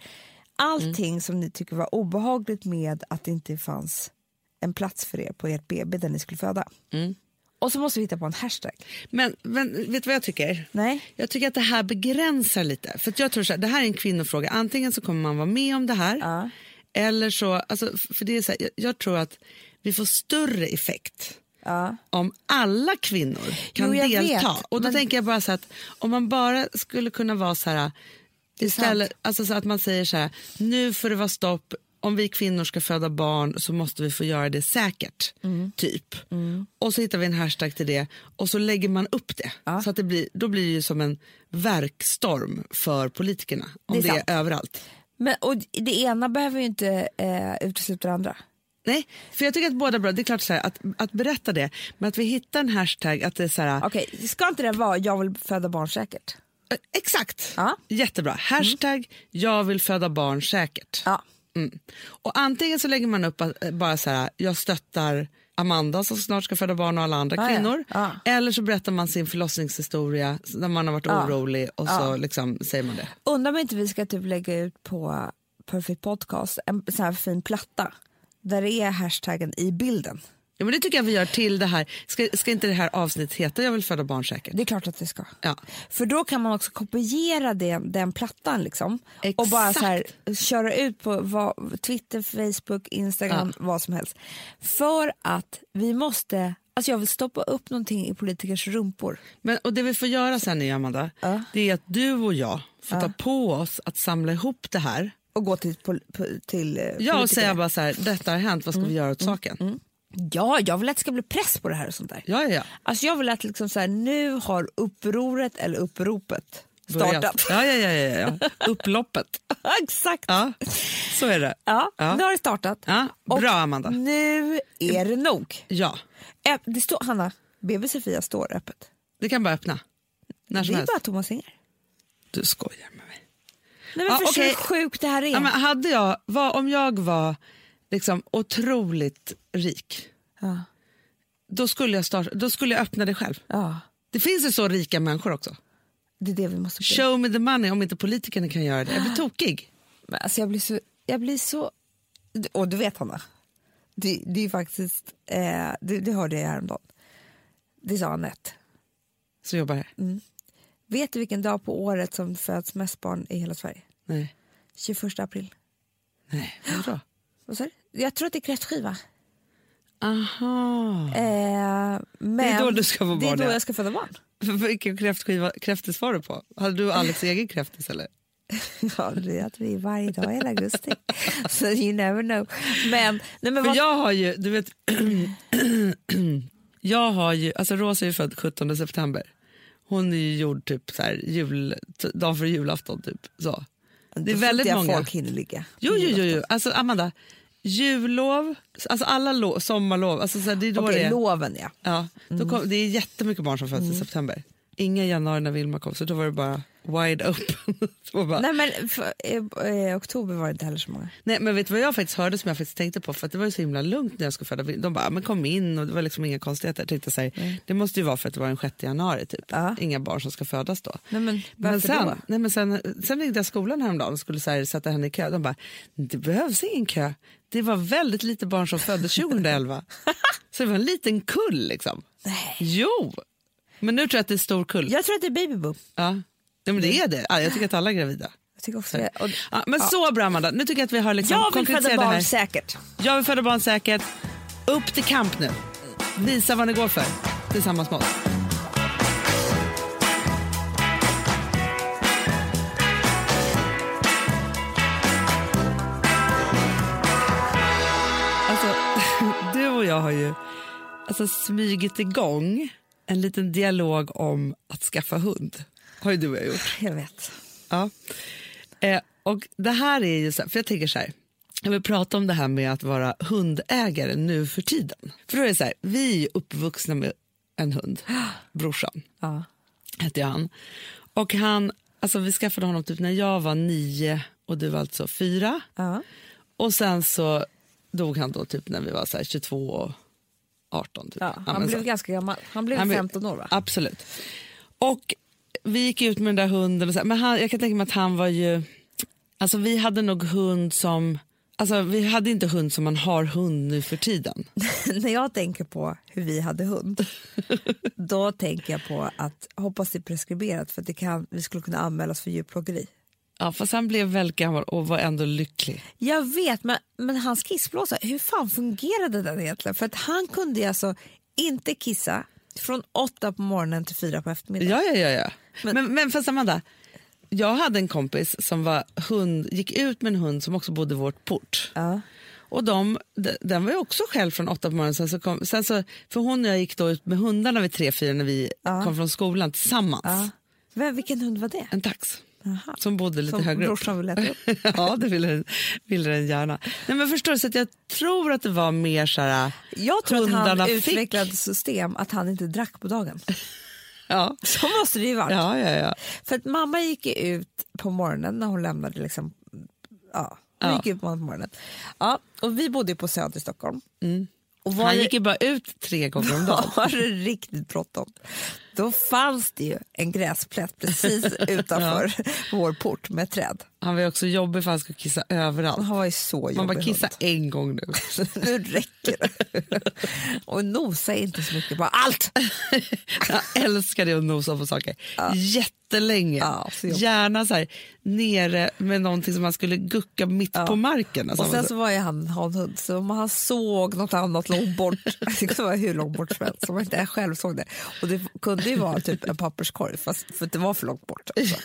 allting som ni tycker var obehagligt med att det inte fanns en plats för er på ert BB där ni skulle föda. Mm. Och så måste vi hitta på en hashtag. Men, men vet du vad jag tycker? Nej. Jag tycker att det här begränsar lite. För jag tror så här, Det här är en kvinnofråga. Antingen så kommer man vara med om det här. Ja. Eller så, alltså, för det är så här, jag, jag tror att vi får större effekt Ja. om alla kvinnor kan Jo, delta. vet, och då men- tänker jag bara så här att om man bara skulle kunna vara så här är istället, alltså så att man säger så här, nu får det vara stopp, om vi kvinnor ska föda barn så måste vi få göra det säkert. Mm. Typ. Och så hittar vi en hashtag till det och så lägger man upp det. Så att det blir, då blir det ju som en verkstorm för politikerna. Om Det det är är, sant. överallt. Men, och det ena behöver ju inte eh, utesluta det andra. Nej, för jag tycker att båda är bra. Det är klart så här, att, att berätta det, men att vi hittar en hashtag, att det är så här, Okej, ska inte det vara jag vill föda barn säkert? Eh, Exakt. Ja. Jättebra. Hashtag jag vill föda barn säkert. Ja. Mm. Och antingen så lägger man upp eh, bara så här, jag stöttar Amanda som snart ska föda barn och alla andra ja. kvinnor. Ja. Eller så berättar man sin förlossningshistoria när man har varit Ja. orolig och så liksom säger man det. Undrar om inte vi ska typ lägga ut på Perfect Podcast en sån här fin platta där det är hashtaggen i bilden. Ja, men det tycker jag vi gör till det här. Ska, ska inte det här avsnittet heta jag vill föda barn säkert? Det är klart att det ska. Ja. För då kan man också kopiera det, den plattan liksom. Och bara så här, köra ut på vad, Twitter, Facebook, Instagram, vad som helst. För att vi måste, alltså jag vill stoppa upp någonting i politikers rumpor. Men, och det vi får göra sen nu, Amanda, Ja. det är att du och jag får ta på oss att samla ihop det här. Och gå till, pol, po- till eh, Ja, och säga bara så här, detta har hänt, vad ska Mm. vi göra åt saken? Ja, jag vill att det ska bli press på det här och sånt där. Ja, ja, ja. Alltså jag vill att liksom så här, nu har upproret eller uppropet startat. Ja, ja, ja, ja, ja. Upploppet. Exakt. Ja, så är det. Ja, Ja. nu har det startat. Ja, Och bra, Amanda. Nu är det nog. Ja, Det står, Hanna, BB Sofia står öppet. det kan bara öppna. När Det som är helst. bara Thomas Singer. Du skojar med mig. Nej, men Ja, förstår du hur sjukt det här är? Ja, men hade jag, var, om jag var liksom otroligt rik, Ja. då skulle, jag starta, då skulle jag öppna det själv. ja, Det finns ju så rika människor också. det är det vi måste bli. Show me the money om inte politikerna kan göra det. Jag blir tokig. Men alltså jag blir så... Jag blir så och du vet Hanna, det, det är faktiskt... Eh, det, det hörde jag häromdagen. Det sa Anette. Så jobbar här. Mm. Vet du vilken dag på året som föds mest barn i hela Sverige? Nej. 21 april. Nej, vadå? Vad sa du? Jag tror att det är kräftskiva. Aha. Eh, men Det är då du ska få Det är barn, då ja. jag ska föda barn. Vilken kräftskiva, kräftis var du på? Hade du Alex egen kräftis eller? Ja, det äter vi varje dag i hela augusti. Så you never know. Men, nej, men För vad, jag har ju, du vet, jag har ju, alltså Rosa är ju född 17 september. Hon är ju gjord typ så här, jul, dagen för julafton typ. Så. Det är väldigt många. folk hinner ligga. Jo, jo, jo, jo. Alltså Amanda, jullov, alltså alla lov, sommarlov, alltså så här, det är då Okej, det är. loven ja. Ja, då kom, det är jättemycket barn som föds Mm. i september. Inga januari när Vilma kom, så då var det bara wide open. bara, nej. Nej men för, eh, eh, oktober var det inte heller så många. men vet du vad jag faktiskt hörde som jag faktiskt tänkte på? För att det var ju så himla lugnt när jag skulle föda. De bara, men kom in och det var liksom inga konstigheter. Jag tänkte så här, det måste ju vara för att det var den 6 januari typ. Ja. Inga barn som ska födas då. Nej, men Men sen, då? nej men sen, sen ringde jag skolan häromdagen och skulle så här, sätta henne i kö. De bara, det behövs ingen kö. Det var väldigt lite barn som föddes 2011. så det var en liten kull liksom. Nej. Jo! Men nu tror jag att det är stor kull. Jag tror att det är babyboom. Ja. ja, men det är det. Ja, jag tycker att alla är gravida. Jag tycker också det. Och, Ja, men så bra Amanda, nu tycker jag att vi har liksom jag vill föda barn här. säkert. Jag vill föda barn säkert. Upp till kamp nu. Visa vad ni går för tillsammans med oss. Alltså, du och jag har ju alltså, smygit igång en liten dialog om att skaffa hund. Har ju du och jag gjort. Jag vet. Ja. Eh, och det här är ju så här, för jag tänker så här, jag vill prata om det här med att vara hundägare nu för tiden. För då är så här, vi är uppvuxna med en hund, brorsan Ja. hette han. Och han, alltså vi skaffade honom typ när jag var nio och du var alltså fyra. Ja. Och sen så dog han då typ när vi var så här 22 och 18. Typ. Ja, han men blev så. ganska gammal. Han blev Han blev- 15 år va? Absolut. Och vi gick ut med den där hunden. Och så, men han, jag kan tänka mig att han var ju... Alltså vi hade nog hund som... Alltså vi hade inte hund som man har hund nu för tiden. När jag tänker på hur vi hade hund, då tänker jag på att hoppas det är preskriberat för att det kan, vi skulle kunna anmälas för djurplågeri. Ja, fast han blev väldigt gammal och var ändå lycklig. Jag vet, men, men hans kissblåsa, hur fan fungerade den egentligen? För att han kunde alltså inte kissa från åtta på morgonen till fyra på eftermiddagen. Ja, ja, ja. ja. Men- Men, men, fast Amanda, jag hade en kompis som var hund, gick ut med en hund som också bodde i vårt port. Ja. Och de, de- den var ju också själv från åtta på morgonen. Sen så kom, sen så, för hon och jag gick då ut med hundarna vid tre, fyra när vi kom från skolan tillsammans. Ja. Vem, vilken hund var det? En tax. Jaha. Som bodde lite Som högre upp. brorsan ville äta upp. ja, det ville, den- ville den gärna. Nej, men förstår du, så att jag tror att det var mer så här... Jag tror att han fick- utvecklade system att han inte drack på dagen. Ja, Så måste det ju varit. ja, ja. ja. För att mamma gick ut på morgonen när hon lämnade liksom, ja, hon Ja. gick ut på morgonen. Ja, och vi bodde på Söder i Stockholm. Var Han gick ju bara ut tre gånger om dagen. var det riktigt bråttom, då fanns det ju en gräsplätt precis utanför vår port med träd. Han var också jobbig för han skulle kissa överallt. Han var så jobbig Man bara kissa hund. en gång nu. Nu räcker det. Och nosa inte så mycket på allt. Jag älskade att nosa på saker jättelänge. Ja, så. Gärna så här, nere med någonting som man skulle gucka mitt på marken. Alltså, Och sen så var ju han hanhund, så om han såg något annat långt bort, det vara hur långt bort som helst, om man inte själv såg det. Och det kunde ju vara typ en papperskorg, fast, för det var för långt bort. Alltså.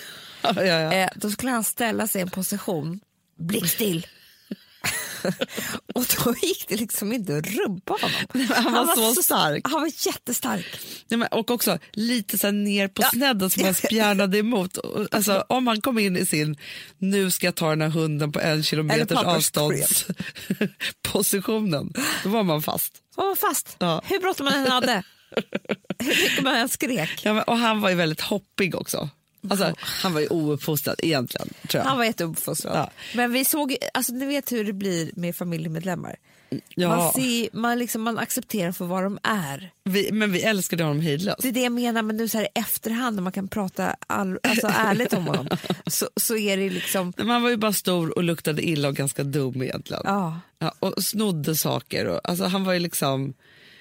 Ja, ja, ja. Eh, då skulle han ställa sig i en position, blickstill. och då gick det liksom inte att rubba honom. han var så stark. Han var jättestark. Ja, men, och också lite så ner på snedden som man spjärnade emot. Alltså, om han kom in i sin nu ska jag ta den här hunden på en kilometers avståndspositionen, då var man fast. Han var fast. Ja. Hur bråttom man än hade. Hur mycket man än skrek. Ja, men, och han var ju väldigt hoppig också. Alltså, han var ju ouppfostrad egentligen, tror jag. Han var jätteuppfostrad. Ja. Men vi såg, alltså ni vet hur det blir med familjemedlemmar. ja, Man, ser, man, liksom, man accepterar för vad de är. vi, men vi älskade honom hejdlöst. Det är det jag menar, men nu så här i efterhand när man kan prata all, alltså, ärligt om honom så, så är det liksom, Men Han var ju bara stor och luktade illa och ganska dum egentligen. ja. Ja, och snodde saker. Och, alltså, han var ju liksom...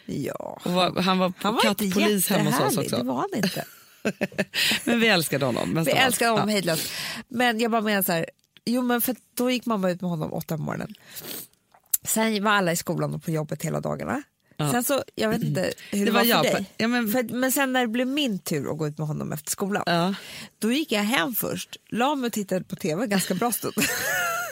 ja. Var, han var, Han var kattpolis hemma hos oss också. det var han inte. Men vi älskade honom. Vi älskar honom Ja. hejdlöst. Men jag bara menar så här, jo men för då gick mamma ut med honom åtta på morgonen. Sen var alla i skolan och på jobbet hela dagarna. Sen så, jag vet inte hur det, Det var, var för jag. dig. Ja, men- För, men sen när det blev min tur att gå ut med honom efter skolan, Ja. då gick jag hem först, la mig och tittade på tv ganska bra stund.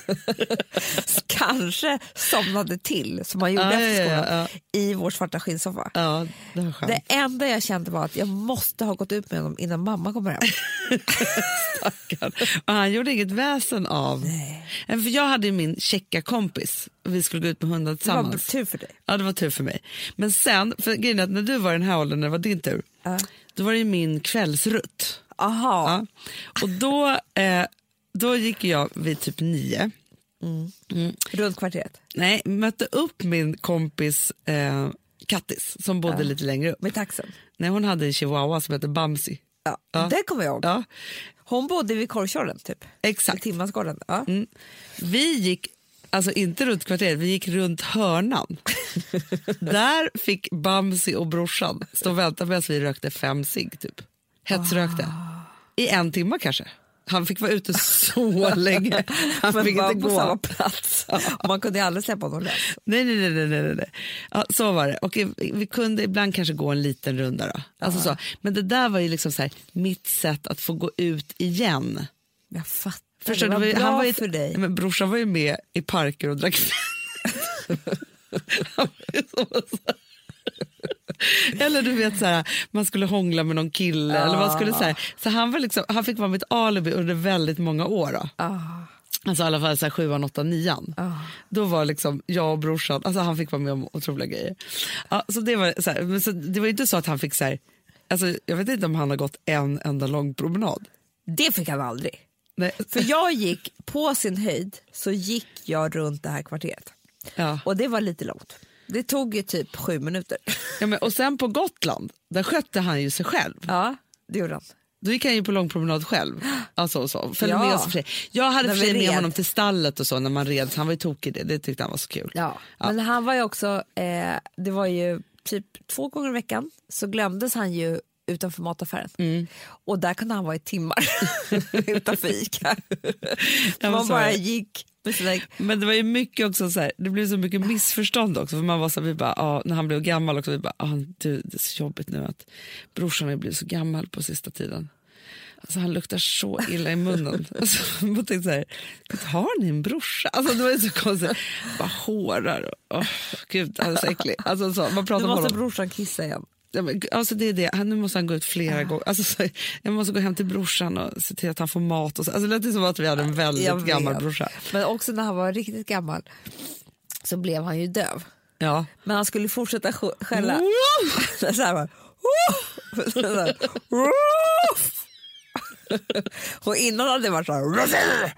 Kanske somnade till, som man gjorde Ja, efter ja, ja, skolan, ja. i vår svarta skinnsoffa. Ja, det. Det enda jag kände var att jag måste ha gått ut med honom innan mamma kommer hem. Och han gjorde inget väsen av... Nej. För jag hade min checka kompis. Vi skulle gå ut med hundar Det var tillsammans. tur för dig. Ja, det var tur för mig. Men sen, för grejen är att när du var i den här åldern, när det var din tur, då var det min kvällsrutt. Aha. Ja. Och då, eh, då gick jag vid typ nio. Runt kvarteret. Nej, mötte upp min kompis eh, Kattis som bodde lite längre upp. Med taxen. Nej, hon hade en chihuahua som hette Bamsi. Ja, Ja. Det kommer jag ihåg. Ja, Hon bodde vid Korvkörlen typ. exakt. I Timmansgården. Ja. Mm. Vi gick, alltså inte runt kvarteret, vi gick runt hörnan. Där fick Bamsi och brorsan stå och vänta medan vi rökte fem cigg typ. Hetsrökte. I en timme kanske. Han fick vara ute så länge. Han Men fick inte på samma gå. plats. Man kunde aldrig släppa honom lös. Nej, nej, nej. nej, nej. Ja, så var det. Och vi kunde ibland kanske gå en liten runda. Då. Alltså så. Men det där var ju liksom så här, mitt sätt att få gå ut igen. Jag fattar. Förstår det var bra han var ju, för dig. Men brorsan var ju med i parker och drack Han var ju så- Eller du vet så här, man skulle hångla med någon kille. Eller man skulle, så här, så han, var liksom, han fick vara mitt alibi under väldigt många år. Då. Ah. Alltså i alla fall så här, sjuan, åttan, nian. Då var liksom jag och brorsan, alltså han fick vara med om otroliga grejer. Ja, så det, var, så här, men så, det var inte så att han fick så här, alltså, jag vet inte om han har gått en enda lång promenad. Det fick han aldrig. Nej. För jag gick, på sin höjd, så gick jag runt det här kvarteret. Ja. Och det var lite långt. Det tog ju typ sju minuter. Ja, men, och sen på Gotland, där skötte han ju sig själv. Ja, det gjorde han. Då gick han ju på lång promenad själv. Alltså, så. Följde Ja. med oss Jag hade sig med honom till stallet och så när man red. Så han var ju tokig i det. Det tyckte han var så kul. Ja. Men han var ju också, eh, det var ju typ två gånger i veckan så glömdes han ju utanför mataffären. Mm. Och där kunde han vara i timmar utanför Ica. Man bara gick sina... Men det var ju mycket också så här, det blev så mycket missförstånd också. För man var så här, vi bara, ah, när han blev gammal också, vi bara, ah, du, det är så jobbigt nu att brorsan har blivit så gammal på sista tiden. Alltså, han luktar så illa i munnen. Alltså, man tänkte så här, "Gud, har ni en brorsa? Alltså, det var ju så konstigt. Bara hårar och, oh, gud, han är så äcklig. Alltså, så, man pratar Nu måste honom. brorsan kissa igen. Ja, alltså det är det. Han, nu måste han gå ut flera gånger. Alltså, så, jag måste gå hem till brorsan och se till att han får mat. Och så. Alltså, det lät som att vi hade en väldigt gammal brorsa. Men också när han var riktigt gammal så blev han ju döv. Ja. Men han skulle fortsätta sk- skälla. så här bara, och innan hade det varit så här,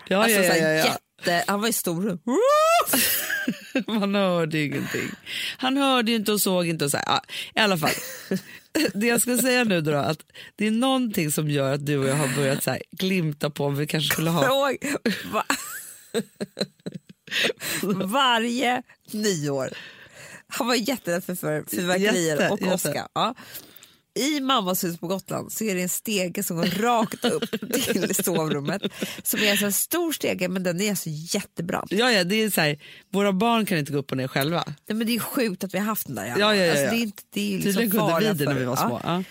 Ja, alltså, ja, så här ja, ja. Jätte, han var ju stor. Man hörde ju ingenting. Han hörde ju inte och såg inte. Och så här. Ja, I alla fall. Det jag ska säga nu då, att det är någonting som gör att du och jag har börjat så här, glimta på om vi kanske skulle ha... Varje nyår. Han var jätterädd för, fyrverkerier och åska. Ja. I mammas hus på Gotland så är det en stege som går rakt upp till sovrummet. Som är alltså en stor stege men den är alltså jättebrant. Ja, ja, det är så här, våra barn kan inte gå upp och ner själva. Nej, men det är sjukt att vi har haft den där. Ja, ja, ja, Alltså, ja. det är inte, det är liksom Tydligen kunde vi det när vi var små. Ja.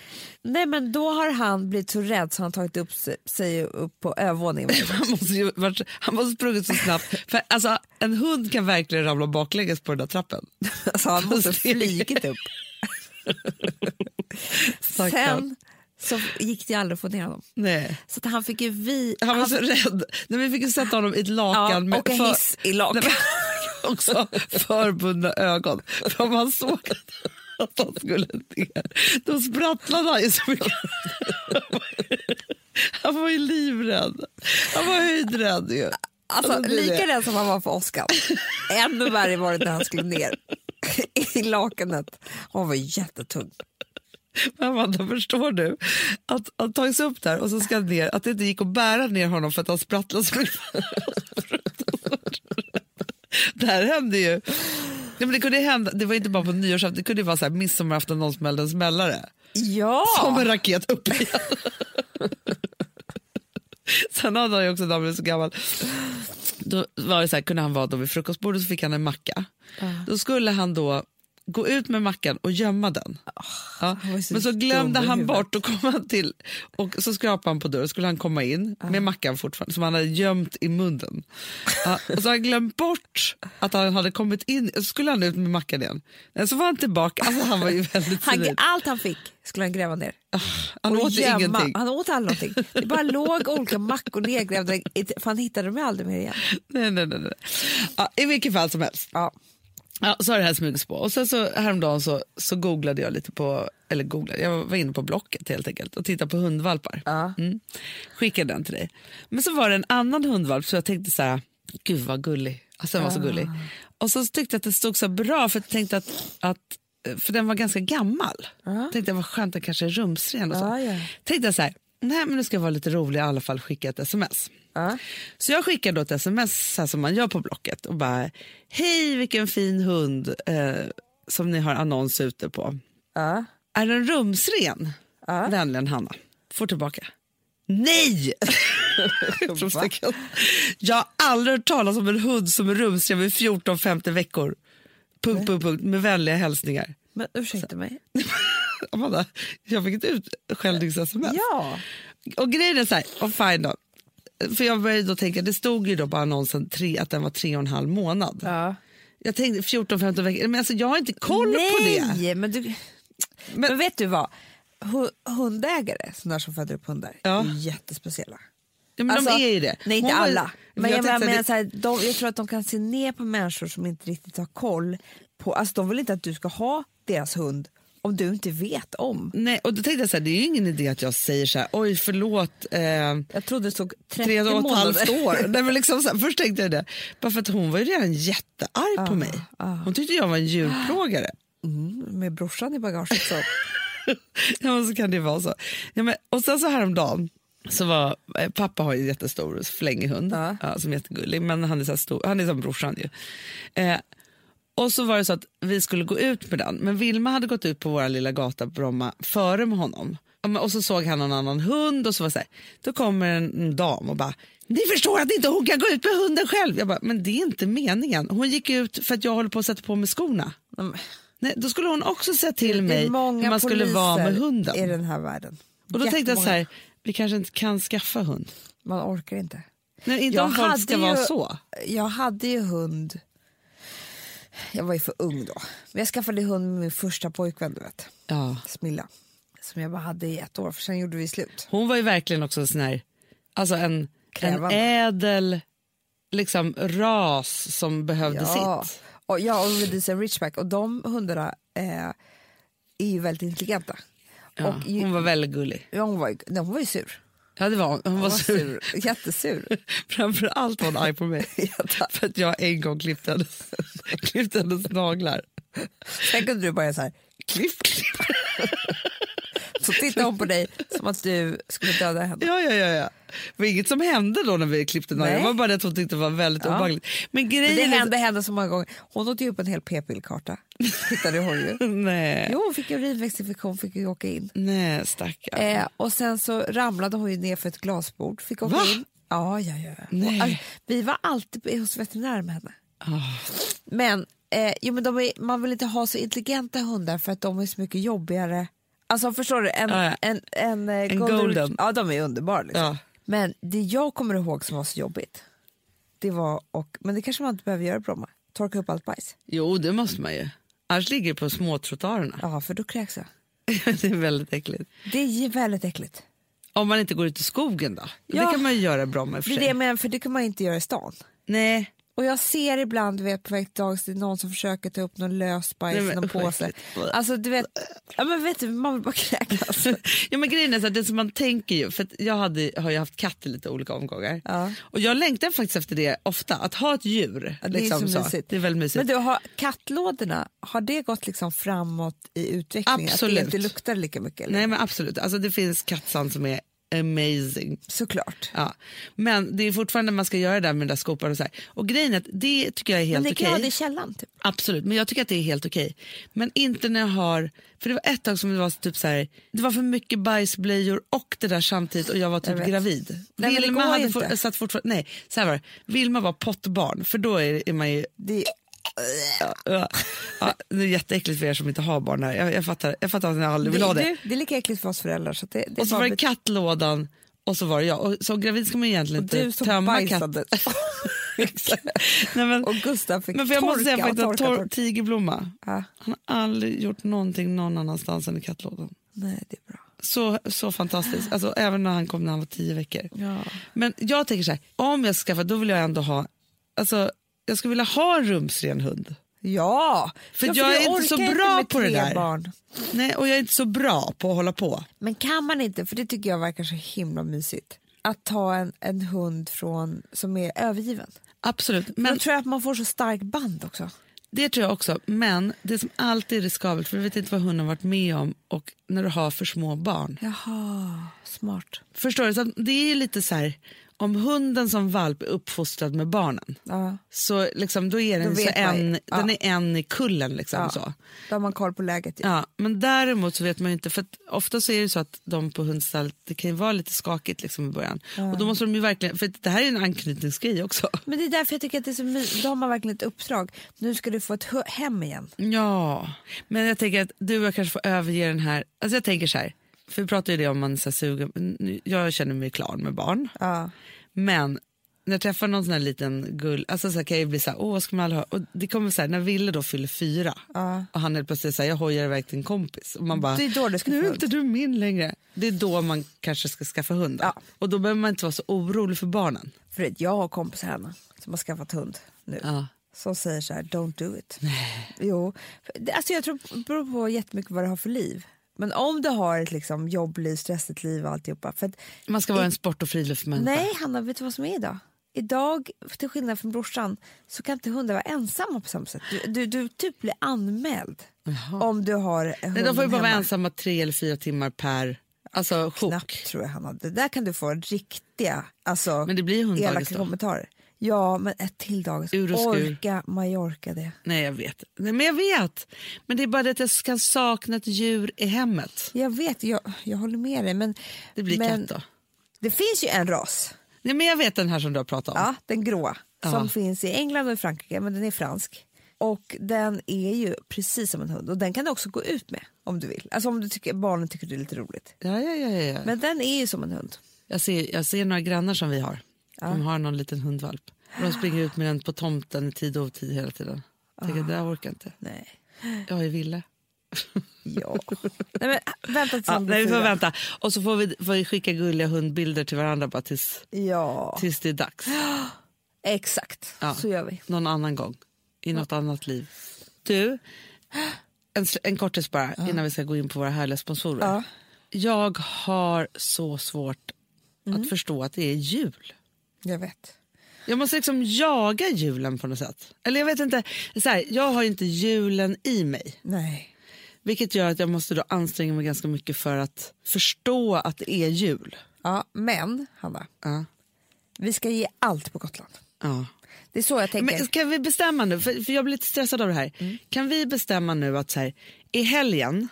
Nej men då har han blivit så rädd så han har tagit upp sig, upp på övervåningen. Han måste ju varit, han måste sprungit så snabbt. För, alltså, en hund kan verkligen ramla baklänges på den där trappen. Alltså han måste ha Stegen. flygit Sen så gick det aldrig att få ner honom. Nej. Så att han fick ju vi... Han var så rädd. Nej, vi fick ju sätta honom i ett lakan ja, och en för- hiss i lakan. Nej, men också förbundna ögon. För om man såg att han skulle ner, då sprattlade han ju så mycket. Han var ju livrädd. Han var höjdrädd ju. Alltså, Alltså, lika rädd som han var för Oskar. Ännu värre var det när han skulle ner i lakanet. Han var jättetung. Men Amanda, förstår du att han tagits upp där och så ska ner, att det inte gick att bära ner honom för att han sprattlade så mycket. Det här hände ju. Ja, men det, kunde hända, det var inte bara på nyårsafton, det kunde vara så här midsommarafton, någon smällde en smällare. Ja! Som en raket upp igen. Sen hade han ju också, när han blev så gammal, då var det så här, kunde han vara då vid frukostbordet så fick han en macka. Då skulle han då gå ut med mackan och gömma den. Ja. han var ju så Men så glömde han bort och kom han till och så skrapade han på dörren skulle han komma in med mackan fortfarande som han hade gömt i munnen. Ja, och så han glömt bort att han hade kommit in så skulle han ut med mackan igen. Men Så var han tillbaka, alltså han var ju väldigt Han, allt han fick skulle han gräva ner. Han Och åt gömma. ingenting. Han åt aldrig någonting. Det bara låg olika mackor nedgrävda, för han hittade dem aldrig mer igen. Nej, nej, nej. nej. Ja, I vilket fall som helst. Ja. Ja, så har det här smugits på. Och sen så häromdagen så, så googlade jag lite på, eller googlade, jag var inne på Blocket helt enkelt och tittade på hundvalpar. Ja. Mm. Skickade den till dig. Men så var det en annan hundvalp så jag tänkte så här, gud vad gullig. Alltså den var så gullig. Och så tyckte jag att det stod så bra för jag tänkte att, att för den var ganska gammal. Tänkte jag vad skönt, den kanske är rumsren och så. Ja, ja. Tänkte jag så här, nej men det ska vara lite roligt i alla fall skicka ett sms. Ja. Så jag skickar då ett sms så här som man gör på Blocket och bara hej vilken fin hund eh, som ni har annons ute på. Ja. Är den rumsren? Ja. Vänligen Hanna. Får tillbaka. Nej! Jag har aldrig hört talas om en hund som är rumsren vid 14-50 veckor. Punkt, punkt, punkt, med vänliga hälsningar. Men ursäkta mig. Amanda, jag fick ett utskällnings-sms. Ja. Och grejen är så här, och fine då. För jag började då tänka, det stod ju då på annonsen tre, att den var tre och en halv månad. ja. Jag tänkte 14-15 veckor, men alltså jag har inte koll Nej, på det. Men, du, men, Men- vet du vad? Hu- Hundägare, sådana som föder upp hundar, Ja. är jättespeciella. Ja, men Alltså, de är ju det. Nej, inte Hon var- alla. Men jag, jag, det- så här, de, jag tror att de kan se ner på människor som inte riktigt har koll. på alltså, De vill inte att du ska ha deras hund om du inte vet om. Nej, och då tänkte jag så här, det är ju ingen idé att jag säger så här, oj förlåt, eh, Jag trodde det stod 30 tre och ett halvt år. Nej, men liksom så här, först tänkte jag det, bara för att hon var ju redan jättearg på mig. Hon tyckte jag var en djurplågare. Mm, med brorsan i bagaget så. Ja, men så kan det vara så. Ja, men, och sen så häromdagen, så var, eh, pappa har ju en jättestor flängehund Ja. ja, som är jättegullig, men han är, så stor, han är som brorsan ju. Eh, och så var det så att vi skulle gå ut med den, men Vilma hade gått ut på vår lilla gata på Bromma före med honom. Och så såg han en annan hund och så var så här, då kommer en, dam och bara ni förstår att inte hon kan gå ut med hunden själv. Jag bara, men det är inte meningen. Hon gick ut för att jag håller på att sätta på mig skorna. Mm. Nej, då skulle hon också säga till mig hur man skulle vara med hunden. i den här världen. Och då tänkte jag så Jättemånga. här, vi kanske inte kan skaffa hund. Man orkar inte. Nej, inte Jag om folk ska ju- vara så. Jag hade ju hund. Jag var ju för ung då. Men jag skaffade hund med min första pojkvän, du vet. Ja. Smilla. Som jag bara hade i ett år, för sen gjorde vi slut. Hon var ju verkligen också en sån här, alltså en, en ädel liksom, ras som behövde Ja, sitt. och jag och Rhodesian Ridgeback och de hundarna eh, är ju väldigt intelligenta. Ja, ju, hon var väldigt gullig. ja, hon, var, nej, hon var ju sur. Ja, det var hon. Hon var sur. sur. Jättesur. Framför allt var hon arg på mig. För att jag en gång klippte hennes, klippte hennes naglar. Sen kunde du bara så här, Klipp, klipp. Så tittade hon på dig som att du skulle döda henne. Ja, ja, ja, ja. Det var inget som hände då när vi klippte naglarna. Det var bara det att hon tyckte det var väldigt Ja. obehagligt. Men Men det grejen är... hände henne så många gånger. Hon åt ju upp en hel p-pillkarta. Tittade hon ju. Nej, Jo, hon fick urinvägsinfektion, fick ju åka in. nej stackarn. Eh, och sen så ramlade hon ju ner för ett glasbord, fick åka Va? in. Ja, ja, ja. Nej. Och, alltså, vi var alltid hos veterinär med henne. Ah. Men, eh, jo, men de är, man vill inte ha så intelligenta hundar för att de är så mycket jobbigare. Alltså förstår du? En, Ja, en, en, eh, En golden. Ja, de är underbara. Liksom. Ja. Men det jag kommer ihåg som var så jobbigt, det var, och, men det kanske man inte behöver göra i Bromma, torka upp allt bajs. Jo, det måste man ju. Annars ligger det på småtrottoarerna. Ja, för då kräks jag. det är väldigt äckligt. Det är väldigt äckligt. Om man inte går ut i skogen då? Ja. Det kan man ju göra bra med för Det menar, för det kan man inte göra i stan. Nej, Och jag ser ibland, du vet, på väg till dagis, är någon som försöker ta upp någon lös bajs Nej, i någon påse. Alltså du vet, ja, men vet du, man vill bara kräkas. ja, men grejen är så att det som man tänker ju, för att jag hade, har ju haft katt i lite olika omgångar. Ja. Och jag längtar faktiskt efter det ofta, att ha ett djur. Ja, det är liksom så mysigt. Det är väldigt mysigt. Men du, har kattlådorna, har det gått liksom framåt i utvecklingen? Att Absolut. det inte luktar lika mycket? Eller? Nej men absolut, alltså, det finns kattsand som är amazing. Såklart. Ja. Men det är fortfarande man ska göra det där med den där skopan och så här. Och grejen är att det tycker jag är Men helt det okej. kan vara det i källaren. Typ. Absolut, men jag tycker att det är helt okej. Men inte när jag har, för det var ett tag som det var typ så här, det var för mycket bajsblöjor och det där samtidigt och jag var Jag typ vet. gravid. Nej, men det Vilma hade for, satt fortfarande, nej så här var det, Vilma var pottbarn för då är, är man ju, Det, ja, ja, det är jätteäckligt för er som inte har barn här. Jag, jag, fattar, jag fattar att ni aldrig vill ha det. Du, det är lika äckligt för oss föräldrar. Så det, det och så var det kattlådan och så var det jag. Och som gravid ska man egentligen och inte tömma katten. Nej, men, och Gustav fick men för jag torka måste säga faktiskt att tor-. Tigerblomma, Ja. han har aldrig gjort någonting någon annanstans än i kattlådan. Nej, det är bra. Så, så fantastiskt. Alltså, även när han kom när han var tio veckor. Ja. Men jag tänker så här, om jag ska skaffa då vill jag ändå ha, alltså, jag skulle vilja ha en rumsren hund. Ja, För ja, jag du är inte så bra med på det där. Barn. Nej, och jag är inte så bra på att hålla på. Men kan man inte, för det tycker jag verkar så himla mysigt, att ta en, en hund från, som är övergiven. Absolut, Men då tror jag att man får så stark band också. det tror jag också. Men det som alltid är riskabelt, för du vet inte vad hunden har varit med om och när du har för små barn. Jaha, smart. Förstår du? Så det är ju lite så här, om hunden som valp är uppfostrad med barnen Ja. så liksom, då är Då den, så man ju. en, Ja. den är en i kullen. Liksom, Ja. så. Då har man koll på läget. ju. Ja, men däremot så vet man ju inte, för ofta så är det så att de på hundstall, det kan ju vara lite skakigt liksom i början. Och då måste de ju verkligen, för det här är en anknytningsgrej också. Men det är därför jag tycker att det är så mysigt. Då har man verkligen ett uppdrag. Nu ska du få ett hem igen. Ja, men jag tänker att du och jag kanske får överge den här, alltså jag tänker så här, för vi pratar ju det om man så Nu- jag känner mig klar med barn, Ja. men när jag träffar någon sån här liten gull, alltså så kan jag ju bli så här, åh ska man ha? Och det kommer så här, när Ville då fyller fyra Ja. och han helt plötsligt säger jag hojar iväg till en kompis och man bara, Det är då du ska nu är inte du min längre. Det är då man kanske ska skaffa hund. Ja. Och då behöver man inte vara så orolig för barnen. För jag har kompisar hemma som har skaffat hund nu. Ja. Som säger så här, don't do it. Jo, det- alltså jag tror det beror på jättemycket vad du har för liv. Men om du har ett liksom jobbliv, stressigt liv och alltihopa. För Man ska vara en sport och friluftsmänniska. nej Hanna, vet du vad som är idag? Idag, till skillnad från brorsan, så kan inte hundar vara ensamma på samma sätt. Du, du, du typ blir anmäld om du har Nej, de får ju bara vara ensamma tre eller fyra timmar per Alltså sjok. Knappt tror jag Hanna. Det där kan du få riktiga alltså, Men det blir elaka då. kommentarer. Ja, men ett till dagis. Orka Mallorca det. Nej, jag vet. Nej, men jag vet. Men det är bara det att jag kan sakna ett djur i hemmet. Jag vet, jag, jag håller med dig. Men, Det blir men katt då. det finns ju en ras, Nej, men jag vet den här som du har pratat om. ja, den gråa, Ja. som finns i England och i Frankrike, men den är fransk. Och den är ju precis som en hund och den kan du också gå ut med om du vill. Alltså om du tycker, barnen tycker det är lite roligt. Ja, ja, ja, ja. Men den är ju som en hund. Jag, ser, jag ser några grannar som vi har. De har någon liten hundvalp. Och de springer ut med den på tomten i tid och otid hela tiden. Jag tänker, det där orkar jag inte. Nej. Jag är ville. Ja. Nej, men vänta tills Ja, nej, vi får vänta. Och så får vi, får vi skicka gulliga hundbilder till varandra bara tills, Ja, tills det är dags. exakt. Ja. Så gör vi. Någon annan gång. I något annat liv. Du, en, en kortis bara innan vi ska gå in på våra härliga sponsorer. Ja. Jag har så svårt att förstå att det är jul. Jag vet. Jag måste liksom jaga julen på något sätt. Eller jag vet inte. Så här, jag har inte julen i mig. Nej. Vilket gör att jag måste då anstränga mig ganska mycket för att förstå att det är jul. Ja, men Hanna, Ja. vi ska ge allt på Gotland. Ja. Det är så jag tänker. Men kan vi bestämma nu, för, för jag blir lite stressad av det här. Mm. Kan vi bestämma nu att så här, i helgen,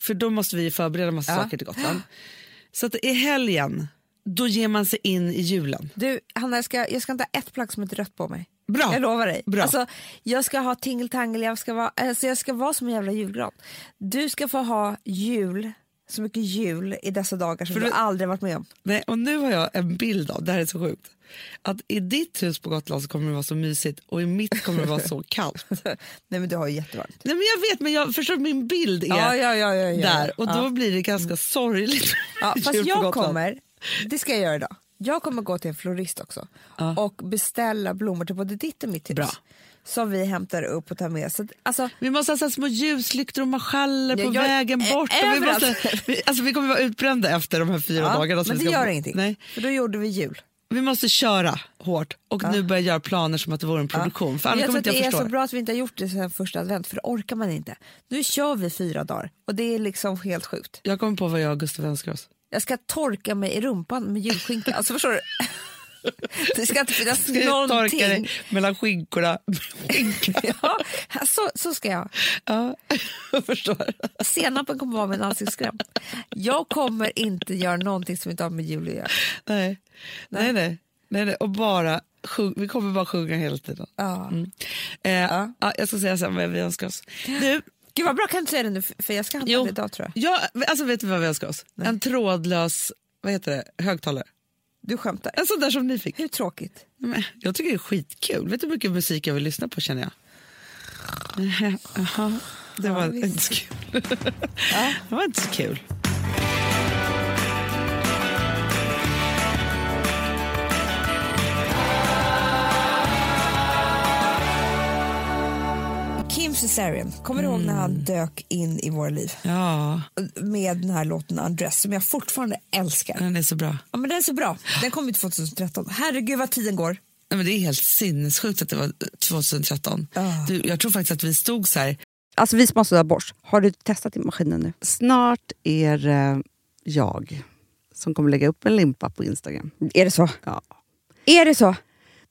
för då måste vi förbereda massa Ja. saker till Gotland. Så att i helgen, då ger man sig in i julen. Du, Hanna, jag ska, jag ska inte ha ett plagg som är rött på mig. Bra. Jag lovar dig. Bra. Alltså, jag ska ha tingeltangel, jag ska, vara, alltså, jag ska vara som en jävla julgran. Du ska få ha jul, så mycket jul i dessa dagar som För du du- aldrig varit med om. Nej, och nu har jag en bild av, det här är så sjukt, att i ditt hus på Gotland så kommer det vara så mysigt och i mitt kommer det vara så kallt. Nej men du har ju jättevarmt. Nej, men jag vet, men jag förstår min bild är Ja, ja, ja, där och då blir det ganska sorgligt. Ja, fast jag kommer, det ska jag göra idag. Jag kommer gå till en florist också Ja. och beställa blommor till både ditt och mitt hus. Bra. Som vi hämtar upp och tar med. Så, alltså, Vi måste ha så små ljuslyktor och marschaller Ja, på jag- vägen bort. Vi, måste, vi, alltså vi kommer vara utbrända efter de här fyra ja, dagarna. men det gör ingenting, Nej, för då gjorde vi jul. vi måste köra hårt och nu börja göra planer som att det vore en produktion. För annars jag kommer inte att det jag är förstå så bra att vi inte har gjort det sen första advent, för det orkar man inte. Nu kör vi fyra dagar och det är liksom helt sjukt. Jag kommer på vad jag och Gustav önskar oss. Jag ska torka mig i rumpan med julskinka. Alltså förstår du? Det ska inte finnas Ska jag torka någonting. dig mellan skinkorna? Ja, så, så ska jag. Ja, jag förstår. Senapen kommer vara min ansiktskräm. Jag kommer inte göra någonting som inte har med jul att göra. Nej, nej, nej. nej, nej. Och bara sjung, vi kommer bara sjunga hela tiden. Ja. Eh, ja. jag ska säga sen vad vi önskar oss. Du, Gud vad bra, kan du säga det nu? För jag ska handla Jo. det idag tror jag. ja, alltså vet du vad vi önskar oss? En trådlös vad heter det, högtalare. Du skämtar. En sån där som ni fick. Hur tråkigt? Men jag tycker det är skitkul. Vet du hur mycket musik jag vill lyssna på känner jag? Jaha, det Ja, var kul. Det var inte så kul. Cesarion, kommer du ihåg när han dök in i våra liv? Ja, Med den här låten Undress som jag fortfarande älskar. den är så bra. Ja, men den är så bra. Den kom ju 2013. Herregud vad tiden går. Nej, men det är helt sinnessjukt att det var 2013. Ja. Du, jag tror faktiskt att vi stod så här. Alltså vi som har sådär borst, har du testat i maskinen nu? Snart är det jag som kommer lägga upp en limpa på Instagram. Är det så? Ja. Är det så?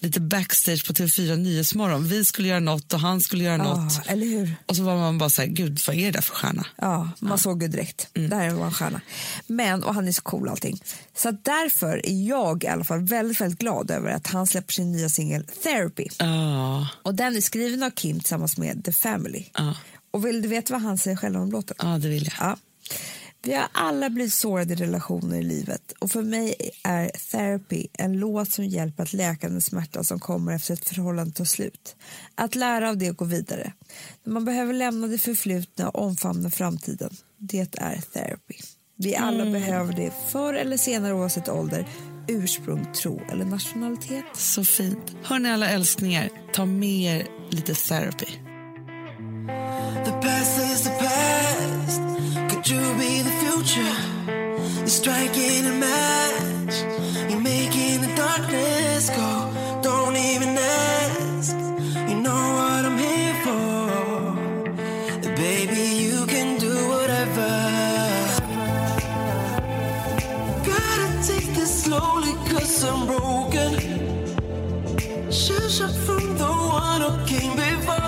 Lite backstage på TV4 Nyhetsmorgon. Vi skulle göra något och han skulle göra något. Ja, eller hur? Och så var man bara så här, gud vad är det där för stjärna? Ja, man såg ju direkt. Där var en stjärna. Men, och han är så cool allting. Så därför är jag i alla fall väldigt, väldigt glad över att han släpper sin nya singel Therapy. Ja, Och den är skriven av Kim tillsammans med The Family. ja, Och vill du veta vad han säger själv om låten? ja det vill jag. Ja. Vi har alla blivit sårade i relationer i livet och för mig är Therapy en låt som hjälper att läka den smärta som kommer efter ett förhållande tar slut. Att lära av det och gå vidare. När man behöver lämna det förflutna och omfamna framtiden. Det är Therapy. Vi alla behöver det förr eller senare oavsett ålder, ursprung, tro eller nationalitet. Så fint. Hörni alla älskningar, ta med er lite therapy. You be the future? You're striking a match. You're making the darkness go. Don't even ask. You know what I'm here for. Baby, you can do whatever. Gotta take this slowly cause I'm broken. Shush up from the one who came before.